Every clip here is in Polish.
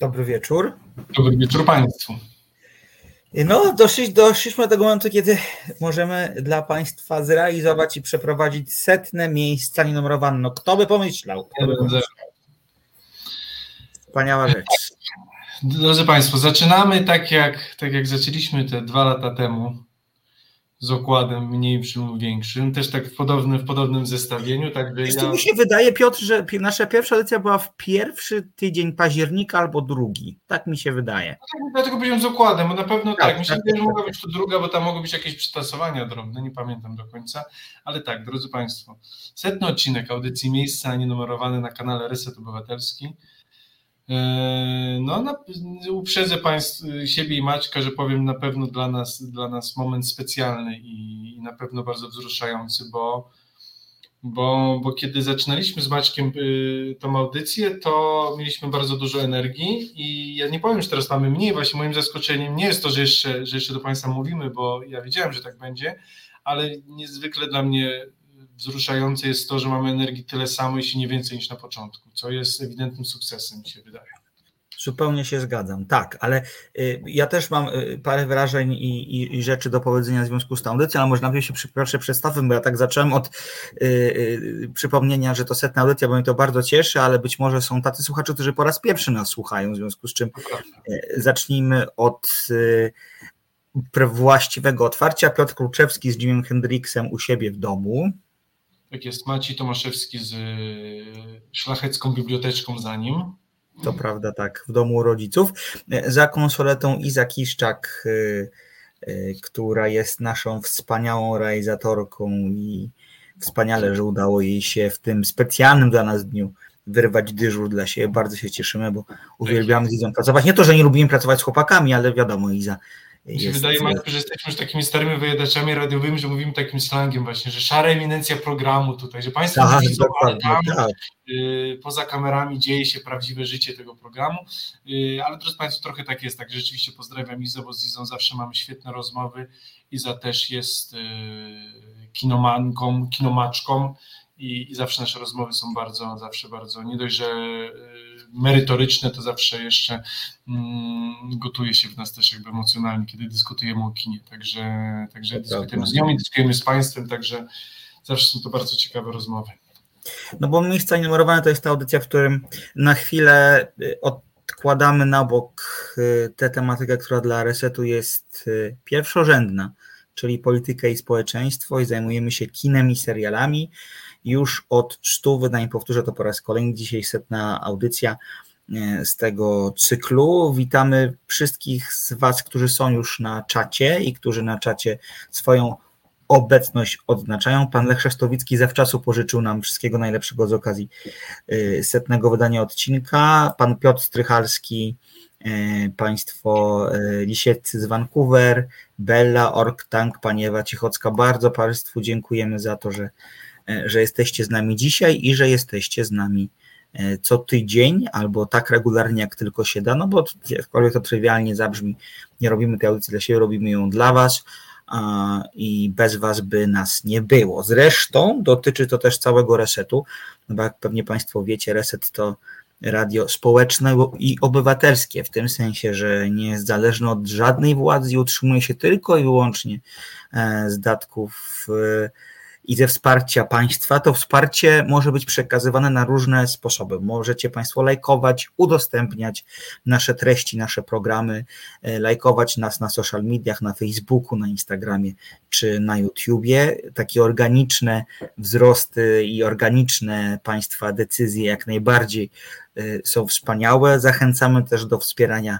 Dobry wieczór. Dobry wieczór Państwu. No, doszli, doszliśmy do tego momentu, kiedy możemy dla Państwa zrealizować i przeprowadzić setne miejsca nienumerowane. No, kto by pomyślał? Kto by pomyślał? Wspaniała rzecz. Drodzy Państwo, zaczynamy tak jak, tak jak zaczęliśmy te dwa lata temu z okładem mniejszym lub większym, też tak w podobnym, w podobnym zestawieniu. Tak ja... mi się wydaje, Piotr, że nasza pierwsza edycja była w pierwszy tydzień października albo drugi. Tak mi się wydaje. No tak, dlatego powiedziałem z okładem, bo na pewno tak. tak. Się tak, że tak, mogła tak. być to druga, bo tam mogły być jakieś przytasowania drobne, nie pamiętam do końca. Ale tak, drodzy Państwo, setny odcinek audycji Miejsca nienumerowane na kanale Reset Obywatelski. E, no, na, uprzedzę siebie i Maćka, że powiem na pewno dla nas, dla nas moment specjalny i, i na pewno bardzo wzruszający, bo, bo, bo kiedy zaczynaliśmy z Maćkiem y, tą audycję, to mieliśmy bardzo dużo energii i ja nie powiem, że teraz mamy mniej, właśnie moim zaskoczeniem nie jest to, że jeszcze, że jeszcze do Państwa mówimy, bo ja wiedziałem, że tak będzie, ale niezwykle dla mnie wzruszające jest to, że mamy energii tyle samo, jeśli nie więcej niż na początku, co jest ewidentnym sukcesem, mi się wydaje. Zupełnie się zgadzam, tak, ale y, ja też mam y, parę wrażeń i, i, i, rzeczy do powiedzenia w związku z tą audycją, ale może najpierw się proszę przedstawię, bo ja tak zacząłem od y, y, przypomnienia, że to setna audycja, bo mnie to bardzo cieszy, ale być może są tacy słuchacze, którzy po raz pierwszy nas słuchają, w związku z czym y, zacznijmy od y, właściwego otwarcia. Piotr Kluczewski z Jimem Hendriksem u siebie w domu. Tak jest, Maciej Tomaszewski z y, szlachecką biblioteczką za nim. To prawda, tak, w domu rodziców. Za konsoletą Iza Kiszczak, y, y, która jest naszą wspaniałą realizatorką i wspaniale, że udało jej się w tym specjalnym dla nas dniu wyrwać dyżur dla siebie. Bardzo się cieszymy, bo uwielbiamy z Izą pracować. Nie to, że nie lubimy pracować z chłopakami, ale wiadomo, Iza mi się wydaje, Marku, że jesteśmy już takimi starymi wyjadaczami radiowymi, że mówimy takim slangiem właśnie, że szara eminencja programu tutaj, że Państwo tak, widzą, tam, tak. y, poza kamerami dzieje się prawdziwe życie tego programu, y, ale drodzy Państwo, trochę tak jest, tak rzeczywiście pozdrawiam Izę, bo z Izą zawsze mamy świetne rozmowy. Iza też jest y, kinomanką, kinomaczką i, i zawsze nasze rozmowy są bardzo, zawsze bardzo, nie dość, że merytoryczne, to zawsze jeszcze mm, gotuje się w nas też jakby emocjonalnie, kiedy dyskutujemy o kinie. Także, także dyskutujemy z nią i dyskutujemy z Państwem, także zawsze są to bardzo ciekawe rozmowy. No bo miejsca numerowane to jest ta audycja, w którym na chwilę y, odkładamy na bok y, tę tematykę, która dla resetu jest y, pierwszorzędna, czyli politykę i społeczeństwo i zajmujemy się kinem i serialami już od 100 wydań, powtórzę to po raz kolejny, dzisiaj setna audycja e, z tego cyklu. Witamy wszystkich z Was, którzy są już na czacie i którzy na czacie swoją obecność odznaczają. Pan Lech Szastowicki zawczasu pożyczył nam wszystkiego najlepszego z okazji e, setnego wydania odcinka. Pan Piotr Strychalski, e, Państwo Lisieccy z Vancouver, Bella, Ork Tank, Pani Ewa Cichocka, bardzo Państwu dziękujemy za to, że że jesteście z nami dzisiaj i że jesteście z nami e, co tydzień albo tak regularnie, jak tylko się da, no bo jakkolwiek to trywialnie zabrzmi, nie robimy tej audycji dla siebie, robimy ją dla Was i bez Was by nas nie było. Zresztą dotyczy to też całego resetu, no bo jak pewnie Państwo wiecie, reset to radio społeczne i obywatelskie, w tym sensie, że nie jest zależne od żadnej władzy i utrzymuje się tylko i wyłącznie e, z datków i ze wsparcia państwa, to wsparcie może być przekazywane na różne sposoby. Możecie Państwo lajkować, udostępniać nasze treści, nasze programy, e, lajkować nas na social mediach, na Facebooku, na Instagramie czy na YouTubie. Takie organiczne wzrosty i organiczne Państwa decyzje jak najbardziej e, są wspaniałe. Zachęcamy też do wspierania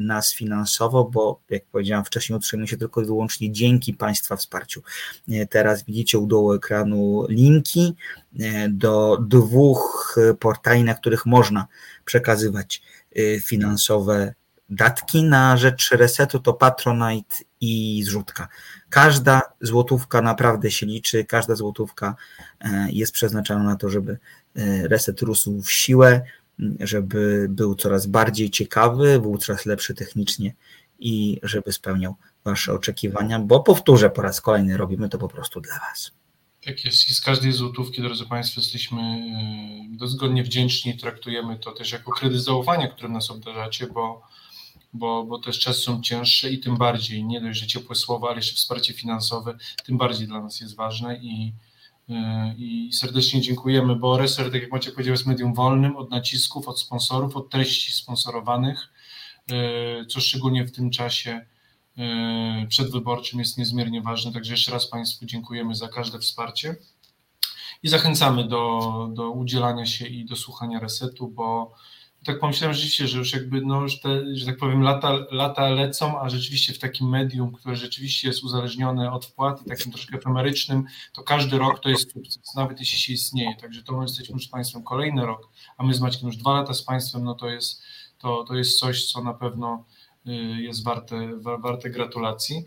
nas finansowo, bo jak powiedziałem wcześniej, utrzymuje się tylko i wyłącznie dzięki Państwa wsparciu. E, teraz widzicie u dołu ekranu linki e, do dwóch portali, na których można przekazywać finansowe datki na rzecz resetu to Patronite i zrzutka. Każda złotówka naprawdę się liczy, każda złotówka jest przeznaczona na to, żeby reset rósł w siłę, żeby był coraz bardziej ciekawy, był coraz lepszy technicznie i żeby spełniał Wasze oczekiwania, bo powtórzę po raz kolejny, robimy to po prostu dla Was. Tak jest i z każdej złotówki, drodzy Państwo, jesteśmy e, dozgodnie wdzięczni traktujemy to też jako kredyt zaufania, który nas obdarzacie, bo, bo, bo też czasy są cięższe i tym bardziej, nie dość, że ciepłe słowa, ale jeszcze wsparcie finansowe, tym bardziej dla nas jest ważne i, i serdecznie dziękujemy, bo Reser, tak jak macie powiedział, jest medium wolnym od nacisków, od sponsorów, od treści sponsorowanych, e, co szczególnie w tym czasie E, przedwyborczym jest niezmiernie ważny. Także jeszcze raz Państwu dziękujemy za każde wsparcie i zachęcamy do, do udzielania się i do słuchania resetu, bo tak pomyślałem rzeczywiście, że już jakby, no te, że tak powiem, lata, lata lecą, a rzeczywiście w takim medium, które rzeczywiście jest uzależnione od wpłat i takim troszkę efemerycznym, to każdy rok to jest sukces, nawet jeśli się istnieje. Także to my jesteśmy już z Państwem kolejny rok, a my z Maćkiem już dwa lata z Państwem, no to jest, to, to jest coś, co na pewno Y, jest warte, warte gratulacji.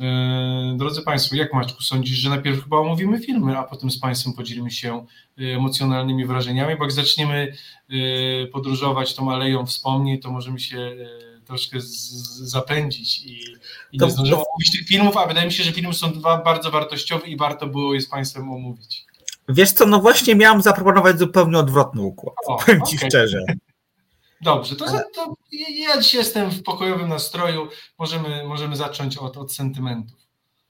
Y, drodzy Państwo, jak Maćku sądzisz, że najpierw chyba omówimy filmy, a potem z Państwem podzielimy się y, emocjonalnymi wrażeniami, bo jak zaczniemy podróżować tą aleją wspomnień, to możemy się troszkę zapędzić i, i nie zdążymy omówić tych filmów, a wydaje mi się, że filmy są dwa bardzo wartościowe i warto było je z Państwem omówić. Wiesz co, no właśnie miałem zaproponować zupełnie odwrotny układ, o, powiem okay. Ci szczerze. Dobrze, to, to, ja dzisiaj jestem w pokojowym nastroju. Możemy, możemy zacząć od, od sentymentów.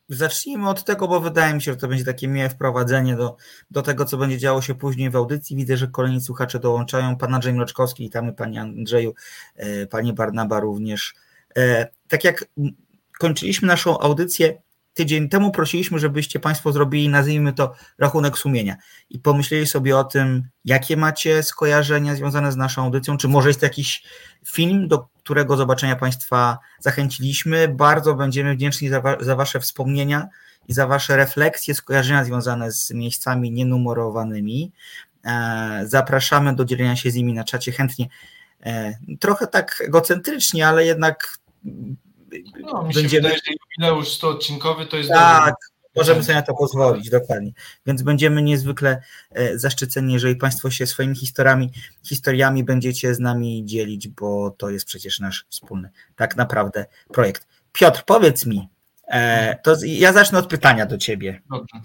Zacznijmy od tego, bo wydaje mi się, że to będzie takie miłe wprowadzenie do, do tego, co będzie działo się później w audycji. Widzę, że kolejni słuchacze dołączają. Pan Andrzej Mroczkowski, witamy Panie Andrzeju, e, Panie Barnaba również. E, tak jak kończyliśmy naszą audycję, tydzień temu prosiliśmy, żebyście Państwo zrobili, nazwijmy to, rachunek sumienia i pomyśleli sobie o tym, jakie macie skojarzenia związane z naszą audycją, czy może jest jakiś film, do którego zobaczenia Państwa zachęciliśmy. Bardzo będziemy wdzięczni za, wa za Wasze wspomnienia i za Wasze refleksje, skojarzenia związane z miejscami nienumerowanymi. E, zapraszamy do dzielenia się z nimi na czacie chętnie. E, trochę tak egocentrycznie, ale jednak no, mi się będziemy... wydaje, że jubileusz 100 odcinkowy to jest Tak, dobry. możemy sobie na to pozwolić, dokładnie. Więc będziemy niezwykle e, zaszczyceni, jeżeli Państwo się swoimi historiami, historiami będziecie z nami dzielić, bo to jest przecież nasz wspólny, tak naprawdę, projekt. Piotr, powiedz mi, e, to ja zacznę od pytania do Ciebie. Dobrze.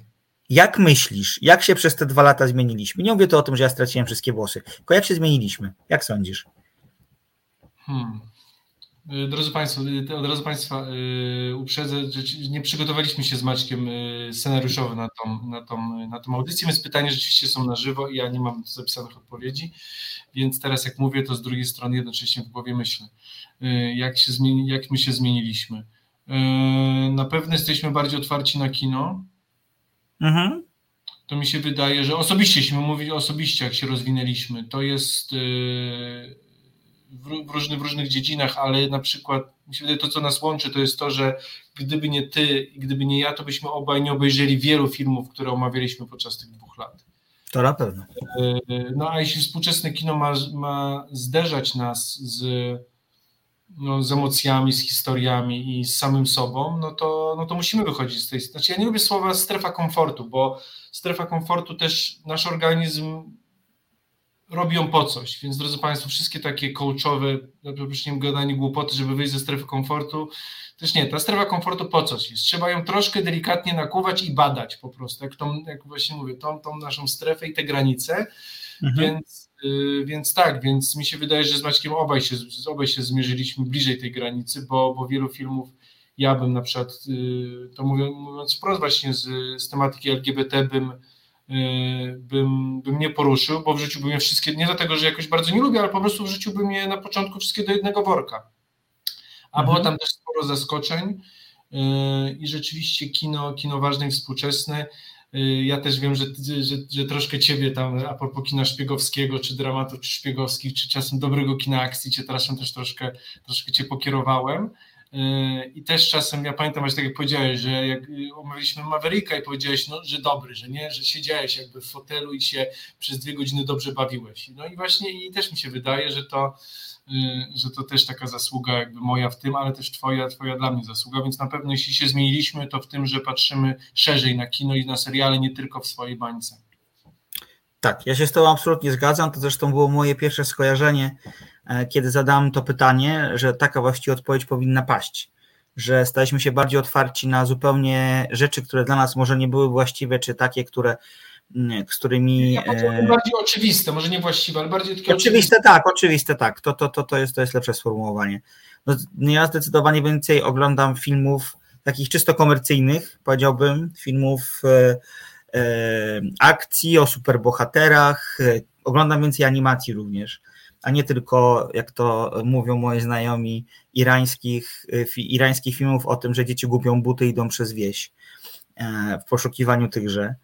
Jak myślisz, jak się przez te dwa lata zmieniliśmy? Nie mówię to o tym, że ja straciłem wszystkie włosy, tylko jak się zmieniliśmy? Jak sądzisz? Hmm. Y, drodzy Państwo, y, od razu Państwa y, uprzedzę, że nie przygotowaliśmy się z Maćkiem scenariuszowo na tą, na, tą, na tą audycję, więc pytania rzeczywiście są na żywo i ja nie mam zapisanych odpowiedzi, więc teraz jak mówię, to z drugiej strony jednocześnie w głowie myślę, jak, się zmieni, jak my się zmieniliśmy. Na pewno jesteśmy bardziej otwarci na kino. Mhm. To mi się wydaje, że osobiście, jeśli mówić osobiście, jak się rozwinęliśmy, to jest w, różnych, w różnych dziedzinach, ale na przykład mi się wydaje, to, co nas łączy, to jest to, że gdyby nie ty i gdyby nie ja, to byśmy obaj nie obejrzeli wielu filmów, które omawialiśmy podczas tych dwóch lat. To na pewno. E, no a jeśli współczesne kino ma, ma zderzać nas z, no, z emocjami, z historiami i z samym sobą, no to, no to musimy wychodzić z tej. Znaczy, ja nie lubię słowa strefa komfortu, bo strefa komfortu też nasz organizm robią po coś. Więc drodzy Państwo, wszystkie takie coachowe, nie gadanie głupoty, żeby wyjść ze strefy komfortu, też nie, ta strefa komfortu po coś jest. Trzeba ją troszkę delikatnie nakuwać i badać po prostu, jak, tą, jak właśnie mówię, tą, tą naszą strefę i te granice. Mhm. Więc, y, więc tak, więc mi się wydaje, że z Maćkiem obaj się, obaj się zmierzyliśmy bliżej tej granicy, bo, bo wielu filmów ja bym na przykład, y, to mówiąc, mówiąc wprost właśnie z, z tematyki LGBT bym bym, bym nie poruszył, bo w życiu bym je wszystkie, nie dlatego, że jakoś bardzo nie lubię, ale po prostu w życiu bym je na początku wszystkie do jednego worka. A mhm. było tam też sporo zaskoczeń y, i rzeczywiście kino, kino ważne i współczesne. Y, ja też wiem, że, że, że troszkę ciebie tam a propos kina szpiegowskiego, czy dramatu, czy szpiegowskich, czy czasem dobrego kina akcji, cię teraz też troszkę, troszkę cię pokierowałem. Yy, I też czasem, ja pamiętam, że tak jak powiedziałeś, że jak omawialiśmy Mavericka i powiedziałeś, no, że dobry, że nie, że siedziałeś jakby w fotelu i się przez dwie godziny dobrze bawiłeś. No i właśnie i też mi się wydaje, że to, yy, że to też taka zasługa jakby moja w tym, ale też twoja, twoja dla mnie zasługa, więc na pewno jeśli się zmieniliśmy, to w tym, że patrzymy szerzej na kino i na seriale, nie tylko w swojej bańce. Tak, ja się z Tobą absolutnie zgadzam. To zresztą było moje pierwsze skojarzenie, e, kiedy zadałem to pytanie, że taka właściwie odpowiedź powinna paść. że staliśmy się bardziej otwarci na zupełnie rzeczy, które dla nas może nie były właściwe, czy takie, które z którymi. Ja e, bardziej oczywiste, może nie właściwe, ale bardziej takie oczywiste. Oczywiste, tak, oczywiste, tak. To, to, to, to, jest, to jest lepsze sformułowanie. No, ja zdecydowanie więcej oglądam filmów takich czysto komercyjnych, powiedziałbym, filmów e, akcji o superbohaterach. E, oglądam więcej animacji również, a nie tylko, jak to mówią moi znajomi, irańskich, e, irańskich filmów o tym, że dzieci gubią buty i idą przez wieś e, w poszukiwaniu tychże.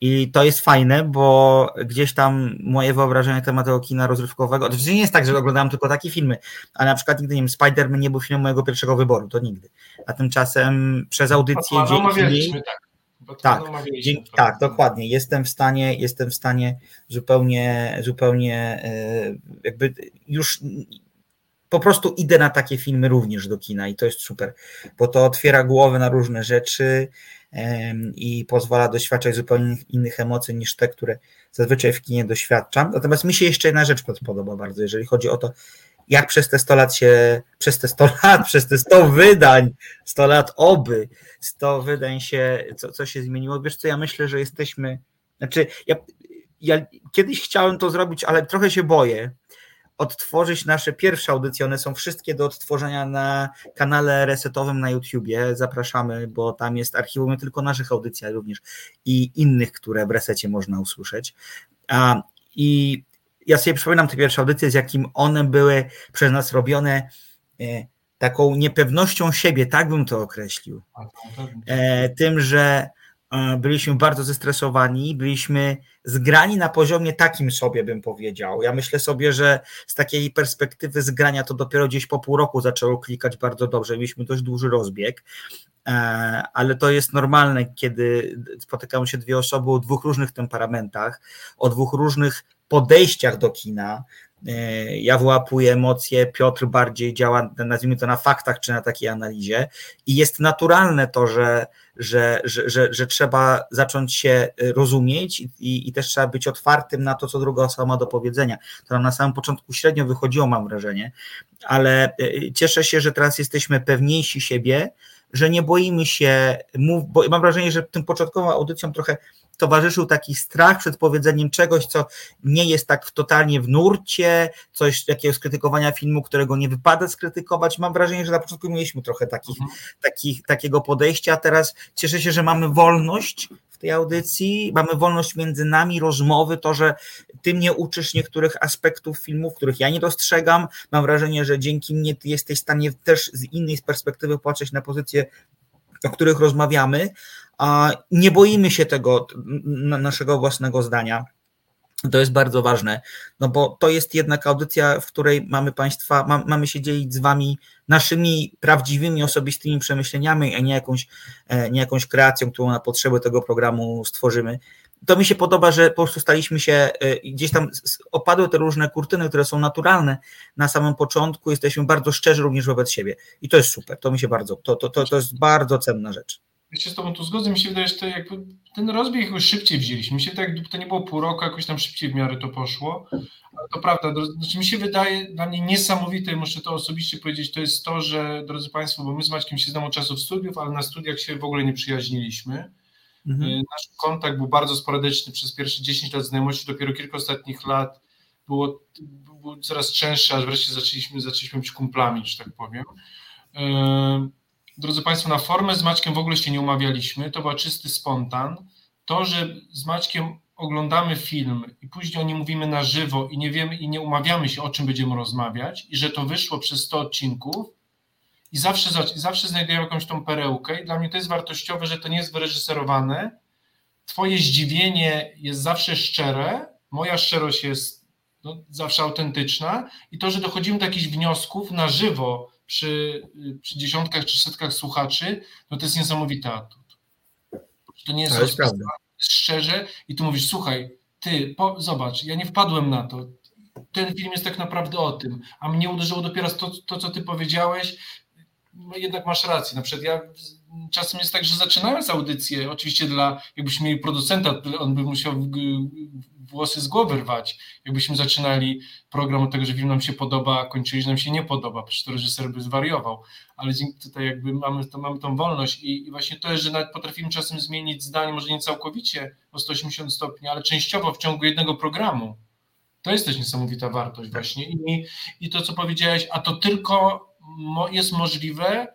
I to jest fajne, bo gdzieś tam moje wyobrażenie na temat tego kina rozrywkowego, oczywiście nie jest tak, że oglądałem tylko takie filmy, ale na przykład nigdy, nie wiem, Spider-Man nie był filmem mojego pierwszego wyboru, to nigdy. A tymczasem przez audycję dzięki tak. Tak, dzięki, tak, dokładnie. Jestem w stanie, jestem w stanie zupełnie, zupełnie e, jakby już po prostu idę na takie filmy również do kina i to jest super, bo to otwiera głowę na różne rzeczy, i pozwala doświadczać zupełnie innych emocji niż te, które zazwyczaj w kinie doświadczam. Natomiast mi się jeszcze jedna rzecz podoba bardzo, jeżeli chodzi o to, jak przez te 100 lat się, przez te 100 lat, przez te 100 wydań, 100 lat oby, 100 wydań się, co, co się zmieniło. Wiesz co, ja myślę, że jesteśmy, znaczy ja, ja kiedyś chciałem to zrobić, ale trochę się boję, odtworzyć nasze pierwsze audycje. One są wszystkie do odtworzenia na kanale resetowym na YouTubie. Zapraszamy, bo tam jest archiwum nie tylko naszych audycji, ale również i innych, które w resecie można usłyszeć. I ja sobie przypominam te pierwsze audycje, z jakim one były przez nas robione e, taką niepewnością siebie, tak bym to określił. E, tym, że E, byliśmy bardzo zestresowani, byliśmy zgrani na poziomie takim sobie, bym powiedział. Ja myślę sobie, że z takiej perspektywy zgrania to dopiero gdzieś po pół roku zaczęło klikać bardzo dobrze. Mieliśmy dość duży rozbieg, ale to jest normalne, kiedy spotykają się dwie osoby o dwóch różnych temperamentach, o dwóch różnych podejściach do kina. E, ja wyłapuję emocje, Piotr bardziej działa, nazwijmy to na faktach czy na takiej analizie i jest naturalne to, że, że, że, że, że trzeba zacząć się rozumieć i, i też trzeba być otwartym na to, co druga osoba ma do powiedzenia. To nam na samym początku średnio wychodziło, mam wrażenie, ale e, cieszę się, że teraz jesteśmy pewniejsi siebie, że nie boimy się, mów, bo mam wrażenie, że tym początkową audycją trochę towarzyszył taki strach przed powiedzeniem czegoś, co nie jest tak totalnie w nurcie, coś jakiegoś skrytykowania filmu, którego nie wypada skrytykować. Mam wrażenie, że na początku mieliśmy trochę takich, mhm. takich, takiego podejścia, a teraz cieszę się, że mamy wolność tej audycji, mamy wolność między nami, rozmowy, to, że ty mnie uczysz niektórych aspektów filmów, których ja nie dostrzegam. Mam wrażenie, że dzięki mnie ty jesteś w stanie też z innej perspektywy patrzeć na pozycje o których rozmawiamy, nie boimy się tego naszego własnego zdania. To jest bardzo ważne, no bo to jest jednak audycja, w której mamy Państwa, ma, mamy się dzielić z Wami naszymi prawdziwymi, osobistymi przemyśleniami, a nie jakąś, e, nie jakąś kreacją, którą na potrzeby tego programu stworzymy. To mi się podoba, że po prostu staliśmy się, e, gdzieś tam opadły te różne kurtyny, które są naturalne na samym początku, jesteśmy bardzo szczerzy również wobec siebie i to jest super, to mi się bardzo, to, to, to, to jest bardzo cenna rzecz. Ja się z Tobą tu zgodzę, mi się wydaje, że to jakby ten rozbieg już szybciej wzięliśmy. Mi się tak, to nie było pół roku, jakoś tam szybciej w miarę to poszło. Ale to prawda, znaczy mi się wydaje, dla mnie niesamowite, muszę to osobiście powiedzieć, to jest to, że drodzy Państwo, bo my z Maćkiem się znamy od czasów studiów, ale na studiach się w ogóle nie przyjaźniliśmy. Mhm. Y, nasz kontakt był bardzo sporadyczny przez pierwsze 10 lat znajomości, dopiero kilka ostatnich lat było, był coraz częstszy, aż wreszcie zaczęliśmy, zaczęliśmy być kumplami, że tak powiem. Drodzy Państwo, na formę z Maćkiem w ogóle się nie umawialiśmy, to był czysty spontan. To, że z Maćkiem oglądamy film i później o nim mówimy na żywo i nie wiemy i nie umawiamy się, o czym będziemy rozmawiać, i że to wyszło przez 100 odcinków, i zawsze, zawsze znajdujemy jakąś tą perełkę. I dla mnie to jest wartościowe, że to nie jest wyreżyserowane. Twoje zdziwienie jest zawsze szczere, moja szczerość jest no, zawsze autentyczna, i to, że dochodzimy do jakichś wniosków na żywo przy, przy dziesiątkach czy setkach słuchaczy, no to jest niesamowity atut. To nie jest, to jest szczerze i tu mówisz, słuchaj, ty, po, zobacz, ja nie wpadłem na to. Ten film jest tak naprawdę o tym, a mnie uderzyło dopiero to, to co ty powiedziałeś. jednak masz rację. Na przykład ja czasem jest tak, że zaczynając audycję, oczywiście dla, jakbyśmy mieli producenta, on by musiał włosy z głowy rwać, jakbyśmy zaczynali program od tego, że film nam się podoba, a kończyli, że nam się nie podoba, przecież to reżyser by zwariował, ale tutaj jakby mamy, to, mamy tą wolność i, i właśnie to jest, że nawet potrafimy czasem zmienić zdanie, może nie całkowicie o 180 stopni, ale częściowo w ciągu jednego programu. To jest też niesamowita wartość właśnie i, i to, co powiedziałeś, a to tylko jest możliwe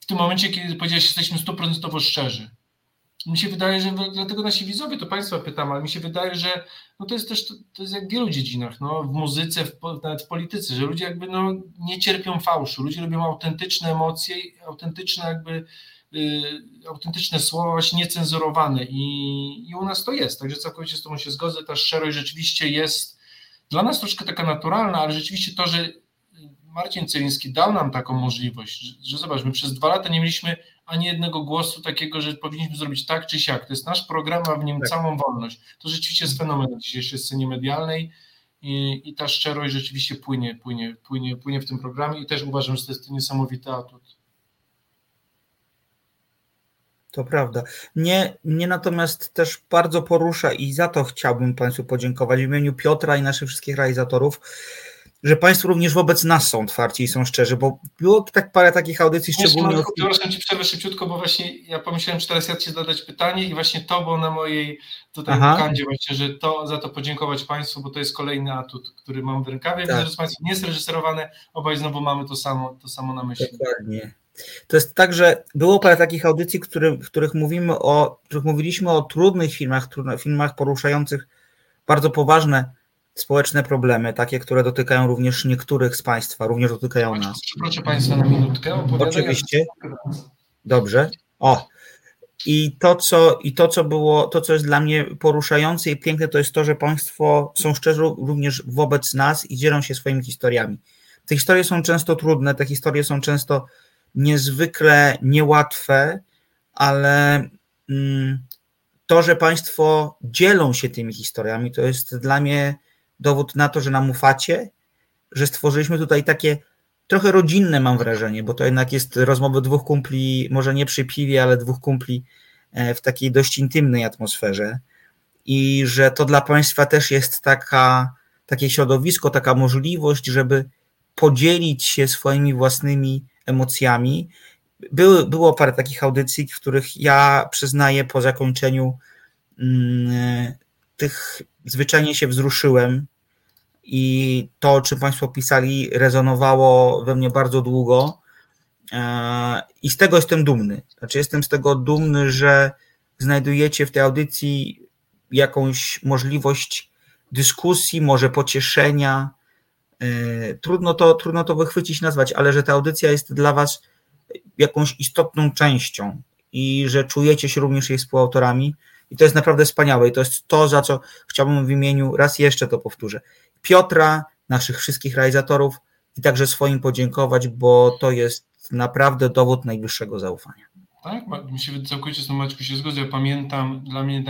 w tym momencie, kiedy powiedziałeś, jesteśmy stuprocentowo szczerzy. Mi się wydaje, że dlatego nasi widzowie, to Państwa pytam, ale mi się wydaje, że no to jest też to, jest jak w wielu dziedzinach, no, w muzyce, w, nawet w polityce, że ludzie jakby no, nie cierpią fałszu, ludzie lubią autentyczne emocje, autentyczne jakby y, autentyczne słowa, właśnie niecenzurowane. I, i u nas to jest, także całkowicie z Tobą się zgodzę, ta szczerość rzeczywiście jest dla nas troszkę taka naturalna, ale rzeczywiście to, że Marcin Celiński dał nam taką możliwość, że, że my przez dwa lata nie mieliśmy ani jednego głosu takiego, że powinniśmy zrobić tak czy siak. To jest nasz program, a w nim tak. całą wolność. To rzeczywiście jest fenomen na dzisiejszej scenie medialnej i, i ta szczerość rzeczywiście płynie, płynie, płynie, płynie w tym programie i też uważam, że to jest niesamowity atut. To prawda. Mnie, mnie natomiast też bardzo porusza i za to chciałbym Państwu podziękować w imieniu Piotra i naszych wszystkich realizatorów że Państwo również wobec nas są otwarci i są szczerzy, bo było tak parę takich audycji, szczególnie... Marku, przepraszam Ci przerwę szybciutko, bo właśnie ja pomyślałem, że teraz ja Ci zadać pytanie i właśnie to było na mojej tutaj kandzie właśnie, że to za to podziękować Państwu, bo to jest kolejny atut, który mam w rękawie. Tak. Widzę, że Państwo nie jest reżyserowane, obaj znowu mamy to samo, to samo na myśli. Dokładnie. To jest tak, że było parę takich audycji, w których mówimy o, w których mówiliśmy o trudnych filmach, trudnych filmach poruszających bardzo poważne społeczne problemy, takie, które dotykają również niektórych z Państwa, również dotykają nas. Proszę Państwa na minutkę. Oczywiście. Dobrze. O. I to, co, I to, co było, to, co jest dla mnie poruszające i piękne, to jest to, że Państwo są szczerzy również wobec nas i dzielą się swoimi historiami. Te historie są często trudne, te historie są często niezwykle niełatwe, ale mm, to, że Państwo dzielą się tymi historiami, to jest dla mnie dowód na to, że nam ufacie, że stworzyliśmy tutaj takie trochę rodzinne, mam wrażenie, bo to jednak jest rozmowy dwóch kumpli, może nie przy piwie, ale dwóch kumpli e, w takiej dość intymnej atmosferze. I że to dla Państwa też jest taka, takie środowisko, taka możliwość, żeby podzielić się swoimi własnymi emocjami. Były, było parę takich audycji, w których ja przyznaję po zakończeniu mm, tych zwyczajnie się wzruszyłem i to, o czym Państwo pisali, rezonowało we mnie bardzo długo. E, I z tego jestem dumny. Znaczy, jestem z tego dumny, że znajdujecie w tej audycji jakąś możliwość dyskusji, może pocieszenia. E, trudno to, trudno to wychwycić, nazwać, ale że ta audycja jest dla Was jakąś istotną częścią i że czujecie się również jej współautorami. I to jest naprawdę wspaniałe i to jest to, za co chciałbym w imieniu, raz jeszcze to powtórzę, Piotra, naszych wszystkich realizatorów i także swoim podziękować, bo to jest naprawdę dowód najwyższego zaufania. Tak, mi się całkowicie z tym Maćku się zgodzę. Ja pamiętam, dla mnie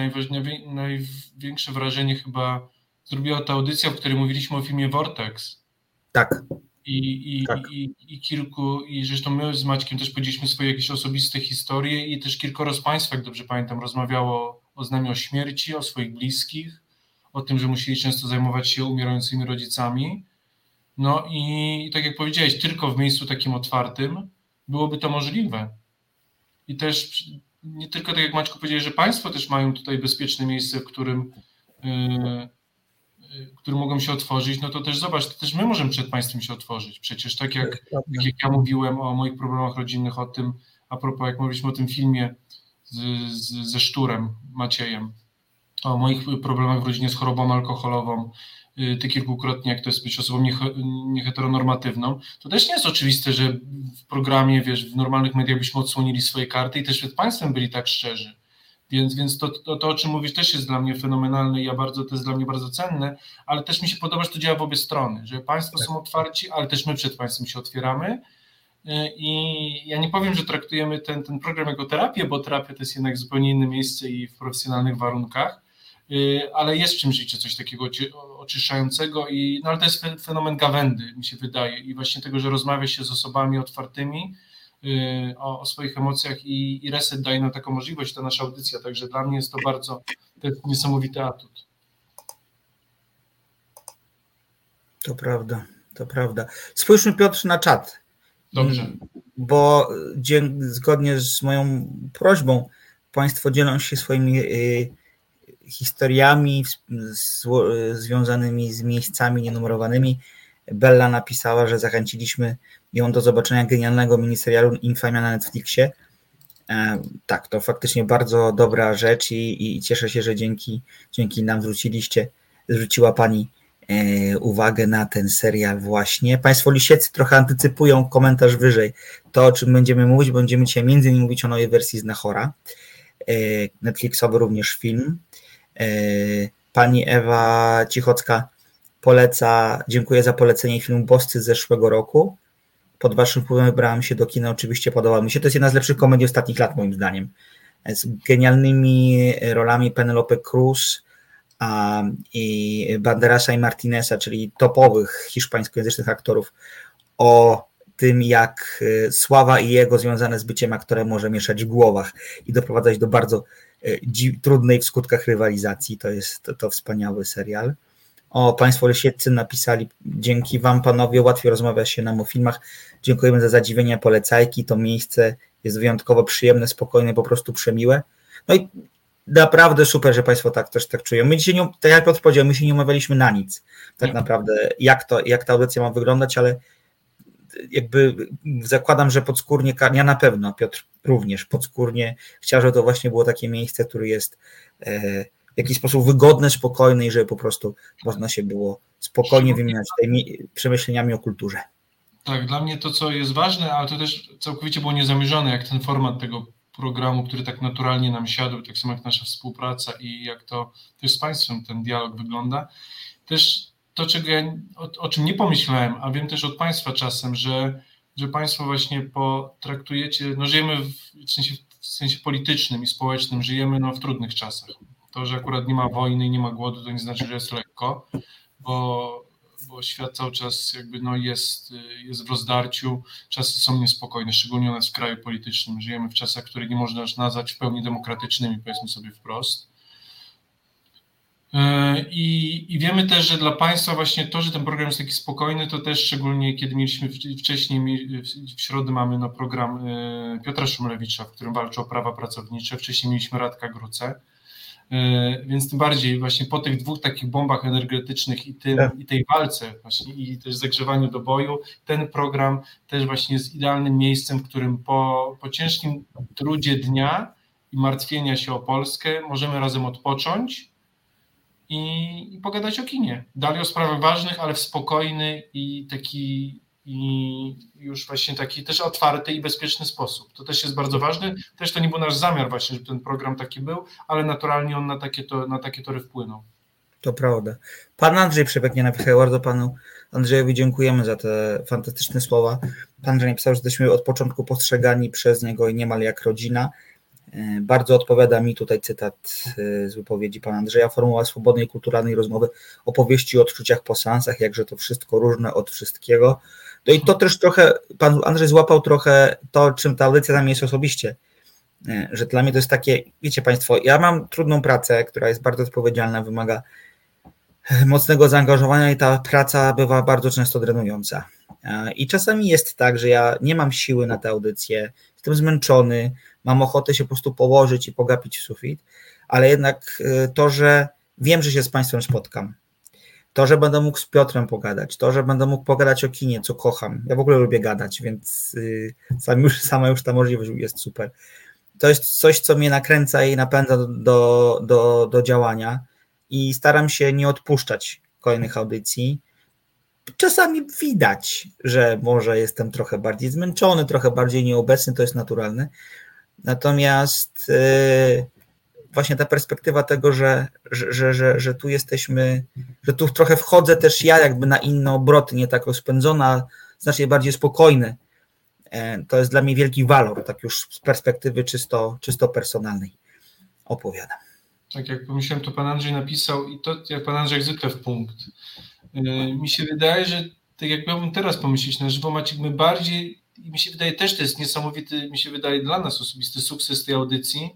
największe wrażenie chyba zrobiła ta audycja, w której mówiliśmy o filmie Vortex. Tak. I, i, tak. i, i kilku, i zresztą my z Maćkiem też powiedzieliśmy swoje jakieś osobiste historie i też kilkoro z Państwa, jak dobrze pamiętam, rozmawiało o znamiu o śmierci, o swoich bliskich, o tym, że musieli często zajmować się umierającymi rodzicami. No i tak jak powiedziałeś, tylko w miejscu takim otwartym byłoby to możliwe. I też nie tylko tak jak Maćko powiedziałeś, że Państwo też mają tutaj bezpieczne miejsce, w którym, yy, którym mogą się otworzyć, no to też zobacz, to też my możemy przed Państwem się otworzyć. Przecież tak jak, tak jak ja mówiłem o moich problemach rodzinnych, o tym, a propos jak mówiliśmy o tym filmie z, z, ze Szturem, Maciejem, o moich problemach w rodzinie z chorobą alkoholową, y, ty kilkukrotnie, jak to jest być osobą nieheteronormatywną, to też nie jest oczywiste, że w programie, wiesz, w normalnych mediach byśmy odsłonili swoje karty i też przed państwem byli tak szczerzy. Więc, więc to, to, to, o czym mówisz, też jest dla mnie fenomenalne i ja bardzo, to jest dla mnie bardzo cenne, ale też mi się podoba, że to działa w obie strony, że państwo tak. są otwarci, ale też my przed państwem się otwieramy. Y, I ja nie powiem, że traktujemy ten, ten program jako terapię, bo terapia to jest jednak zupełnie inne miejsce i w profesjonalnych warunkach, ale jest w czymś życiu coś takiego oczyszczającego, i, no ale to jest fenomen gawędy, mi się wydaje, i właśnie tego, że rozmawia się z osobami otwartymi, o, o swoich emocjach i, i Reset daje nam taką możliwość, ta nasza audycja, także dla mnie jest to bardzo to jest niesamowity atut. To prawda, to prawda. Spójrzmy Piotr na czat. Dobrze. Bo zgodnie z moją prośbą, Państwo dzielą się swoimi historiami związanymi z miejscami nienumerowanymi. Bella napisała, że zachęciliśmy ją do zobaczenia genialnego miniserialu Infamia na Netflixie. E, tak, to faktycznie bardzo dobra rzecz i, i cieszę się, że dzięki, dzięki nam zwróciliście, zwróciła Pani e, uwagę na ten serial właśnie. Państwo Lisieccy trochę antycypują komentarz wyżej. To, o czym będziemy mówić, będziemy dzisiaj między innymi mówić o nowej wersji z Nachora. E, Netflixowy również film. Pani Ewa Cichocka poleca, dziękuję za polecenie filmu Boscy z zeszłego roku pod waszym wpływem wybrałem się do kina, oczywiście podoba mi się. To jest jedna z lepszych komedii ostatnich lat, moim zdaniem. Z genialnymi rolami Penelope Cruz i Banderasa i Martineza, czyli topowych hiszpańskojęzycznych aktorów, o tym, jak e, sława i jego związane z byciem aktorem może mieszać w głowach i doprowadzać do bardzo e, trudnej w skutkach rywalizacji. To jest to, to wspaniały serial. O, Państwo Lesieccy napisali, dzięki Wam panowie łatwiej rozmawia się nam o filmach. Dziękujemy za zadziwienie polecajki. To miejsce jest wyjątkowo przyjemne, spokojne, po prostu przemiłe. No i naprawdę super, że Państwo tak też tak czują. My dzisiaj, nie, tak jak Piotr powiedział, my się nie umawialiśmy na nic. Tak naprawdę, jak, to, jak ta audycja ma wyglądać, ale jakby zakładam, że podskórnie, ja na pewno, Piotr również podskórnie chciał, żeby to właśnie było takie miejsce, które jest e, w jakiś sposób wygodne, spokojne i żeby po prostu można się było spokojnie wymieniać tymi przemyśleniami o kulturze. Tak, dla mnie to, co jest ważne, ale to też całkowicie było niezamierzone, jak ten format tego programu, który tak naturalnie nam siadł, tak samo jak nasza współpraca i jak to też z Państwem ten dialog wygląda. Też to, czego ja, o, o czym nie pomyślałem, a wiem też od Państwa czasem, że, że Państwo właśnie potraktujecie, no żyjemy w, sensie, w sensie politycznym i społecznym, żyjemy no, w trudnych czasach. To, że akurat nie ma wojny i nie ma głodu, to nie znaczy, że jest lekko, bo bo świat cały czas jakby no jest, jest w rozdarciu, czasy są niespokojne, szczególnie u nas w kraju politycznym. Żyjemy w czasach, które nie można już nazwać w pełni demokratycznymi, powiedzmy sobie wprost. E, I, I, wiemy też, że dla Państwa właśnie to, że ten program jest taki spokojny, to też szczególnie kiedy mieliśmy wcześniej, w środę mamy no program e, Piotra Szumlewicza, w którym walczy o prawa pracownicze, wcześniej mieliśmy Radka Grucę, E, więc tym bardziej właśnie po tych dwóch takich bombach energetycznych i, tym, tak. i tej walce właśnie i też zagrzewaniu do boju, ten program też właśnie jest idealnym miejscem, w którym po, po ciężkim trudzie dnia i martwienia się o Polskę możemy razem odpocząć i, i pogadać o kinie. Dalej o sprawach ważnych, ale w spokojny i taki i już właśnie taki też otwarty i bezpieczny sposób. To też jest bardzo ważne. Też to nie był nasz zamiar właśnie, żeby ten program taki był, ale naturalnie on na takie, to, na takie tory wpłynął. To prawda. Pan Andrzej Przepięknie napisał, bardzo panu Andrzejowi dziękujemy za te fantastyczne słowa. Pan Andrzej napisał, że jesteśmy od początku postrzegani przez niego i niemal jak rodzina. E, bardzo odpowiada mi tutaj cytat e, z wypowiedzi pana Andrzeja. Formuła swobodnej, kulturalnej rozmowy, opowieści o odczuciach po seansach, jakże to wszystko różne od wszystkiego. No i to też trochę, pan Andrzej złapał trochę to, czym ta audycja dla mnie jest osobiście. E, że dla mnie to jest takie, wiecie Państwo, ja mam trudną pracę, która jest bardzo odpowiedzialna, wymaga mocnego zaangażowania i ta praca bywa bardzo często drenująca. I czasami jest tak, że ja nie mam siły na tę audycję, jestem zmęczony, mam ochotę się po prostu położyć i pogapić w sufit, ale jednak y, to, że wiem, że się z Państwem spotkam, to, że będę mógł z Piotrem pogadać, to, że będę mógł pogadać o kinie, co kocham. Ja w ogóle lubię gadać, więc y, sam już, sama już ta możliwość jest super. To jest coś, co mnie nakręca i napędza do, do, do, do działania i staram się nie odpuszczać kolejnych audycji. Czasami widać, że może jestem trochę bardziej zmęczony, trochę bardziej nieobecny, to jest naturalne, Natomiast y, właśnie ta perspektywa tego, że, że, że, że tu jesteśmy, że tu trochę wchodzę też ja jakby na inne obroty, nie tak rozpędzona, znacznie bardziej spokojny. E, to jest dla mnie wielki walor, tak już z perspektywy czysto, czysto personalnej opowiadam. Tak jak pomyślałem, to pan Andrzej napisał i to jak pan Andrzej zwykle w punkt. Y, mi się wydaje, że tak jak miałbym teraz pomyśleć na żywo, Maciek, my bardziej i mi się wydaje też to jest niesamowity, mi się wydaje dla nas osobisty sukces tej audycji,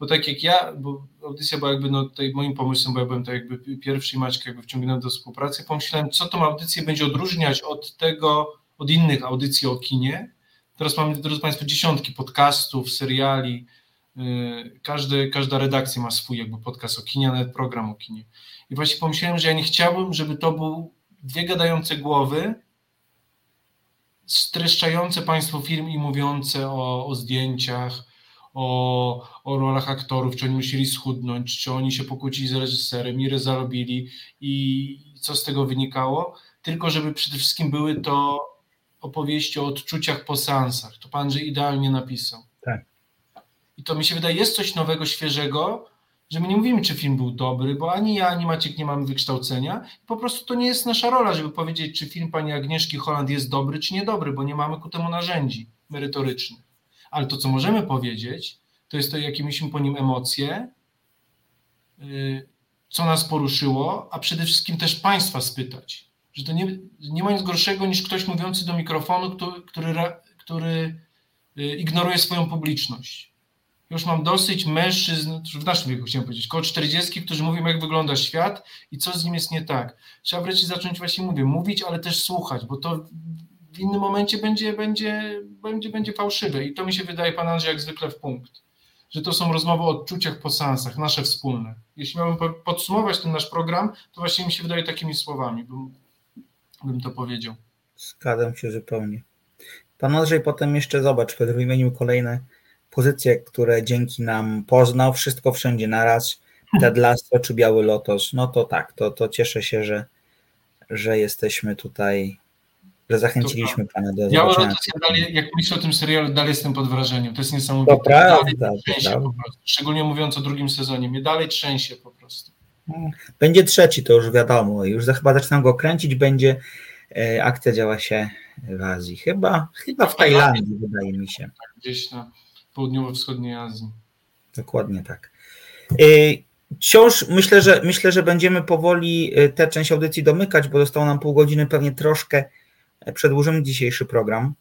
bo tak jak ja, bo audycja była jakby no, tutaj moim pomysłem, bo ja byłem tak jakby pierwszy i Maćka jakby wciągnąłem do współpracy, pomyślałem, co tą audycję będzie odróżniać od tego, od innych audycji o kinie. Teraz mamy, drodzy Państwo, dziesiątki podcastów, seriali, yy, każdy, każda redakcja ma swój jakby podcast o kinie, nawet program o kinie. I właśnie pomyślałem, że ja nie chciałbym, żeby to był dwie gadające głowy, streszczające Państwo film i mówiące o, o zdjęciach, o, o rolach aktorów, czy oni musieli schudnąć, czy oni się pokłócili z reżyserem, ile zarobili i co z tego wynikało, tylko żeby przede wszystkim były to opowieści o odczuciach po seansach. To Pan, że idealnie napisał. Tak. I to mi się wydaje, jest coś nowego, świeżego, że my nie mówimy, czy film był dobry, bo ani ja, ani Maciek nie mamy wykształcenia. Po prostu to nie jest nasza rola, żeby powiedzieć, czy film pani Agnieszki Holland jest dobry, czy niedobry, bo nie mamy ku temu narzędzi merytorycznych. Ale to, co możemy powiedzieć, to jest to, jakie mieliśmy po nim emocje, y, co nas poruszyło, a przede wszystkim też Państwa spytać. Że to nie, nie ma nic gorszego niż ktoś mówiący do mikrofonu, który, który, który ignoruje swoją publiczność już mam dosyć mężczyzn, w naszym wieku chciałem powiedzieć, koło 40, którzy mówią, jak wygląda świat i co z nim jest nie tak. Trzeba wreszcie zacząć, właśnie mówię, mówić, ale też słuchać, bo to w innym momencie będzie, będzie, będzie, będzie fałszywe. I to mi się wydaje, pan Andrzej, jak zwykle w punkt, że to są rozmowy o odczuciach po seansach, nasze wspólne. Jeśli miałbym podsumować ten nasz program, to właśnie mi się wydaje takimi słowami, bym, bym to powiedział. Zgadzam się zupełnie. Pan Andrzej potem jeszcze zobacz, wymienił kolejne pozycje, które dzięki nam poznał, wszystko wszędzie naraz, Ted Lasso czy Biały Lotos, no to tak, to, to cieszę się, że, że jesteśmy tutaj, że zachęciliśmy Pana do Biały Lotos, ja dalej, jak myślę o tym serialu, dalej jestem pod wrażeniem, to jest niesamowite. To prawda, to Szczególnie mówiąc o drugim sezonie, mnie dalej trzęsie po prostu. Będzie trzeci, to już wiadomo, już za, chyba zaczynam go kręcić, będzie e, akcja działa się w Azji, chyba, chyba w Tajlandii, wydaje mi się. Tak, gdzieś na południowo-wschodniej Azji. Dokładnie tak. Y, wciąż myślę, że myślę, że będziemy powoli y, tę część audycji domykać, bo zostało nam pół godziny, pewnie troszkę e, przedłużymy dzisiejszy program,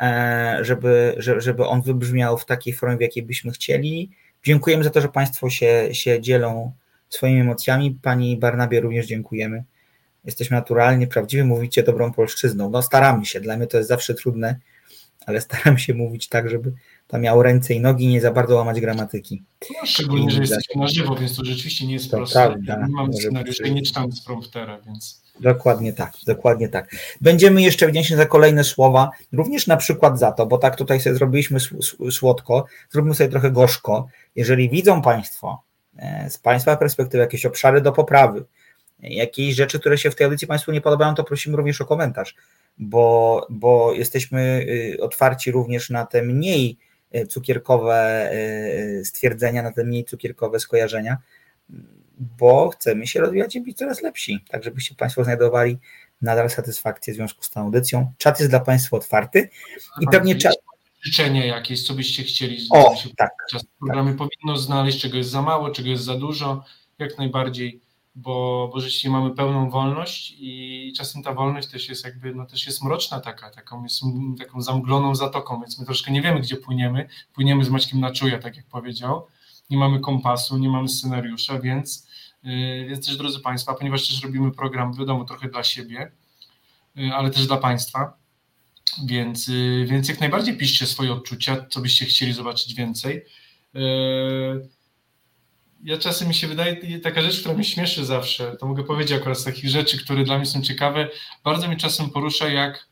e, żeby, żeby on wybrzmiał w takiej formie, w jakiej byśmy chcieli. Dziękujemy za to, że Państwo się, się dzielą swoimi emocjami. Pani Barnabie również dziękujemy. Jesteśmy naturalnie, prawdziwie mówicie dobrą polszczyzną. No staramy się, dla mnie to jest zawsze trudne, ale staram się mówić tak, żeby to miał ręce i nogi, nie za bardzo łamać gramatyki. No, szczególnie, że jesteśmy na żywo, więc to rzeczywiście nie jest to proste. Prawda, nie mam scenariusza i nie czytam z promptera, więc... Dokładnie tak, dokładnie tak. Będziemy jeszcze wdzięczni za kolejne słowa, również na przykład za to, bo tak tutaj sobie zrobiliśmy słodko, zrobimy sobie trochę gorzko. Jeżeli widzą Państwo e, z Państwa perspektywy jakieś obszary do poprawy, jakieś rzeczy, które się w tej audycji Państwu nie podobają, to prosimy również o komentarz, bo, bo jesteśmy y, otwarci również na te mniej cukierkowe e, stwierdzenia, na te mniej cukierkowe skojarzenia, bo chcemy się rozwijać i być coraz lepsi, tak żebyście Państwo znajdowali nadal satysfakcję w związku z tą audycją. Czat jest dla Państwa otwarty i pewnie czat... Życzenie jakieś, co byście chcieli, o, tak, czas programy tak. powinno znaleźć, czego jest za mało, czego jest za dużo, jak najbardziej bo, bo rzeczywiście mamy pełną wolność i czasem ta wolność też jest jakby, no też jest mroczna taka, taką, jest taką zamgloną zatoką, więc my troszkę nie wiemy, gdzie płyniemy. Płyniemy z Maćkiem na czuja, tak jak powiedział. Nie mamy kompasu, nie mamy scenariusza, więc, yy, więc też, drodzy Państwo, ponieważ też robimy program, wiadomo, trochę dla siebie, yy, ale też dla Państwa, więc, yy, więc jak najbardziej piszcie swoje odczucia, co byście chcieli zobaczyć więcej. Yy, ja czasem mi się wydaje, taka rzecz, która mnie śmieszy zawsze, to mogę powiedzieć akurat z takich rzeczy, które dla mnie są ciekawe, bardzo mnie czasem porusza, jak,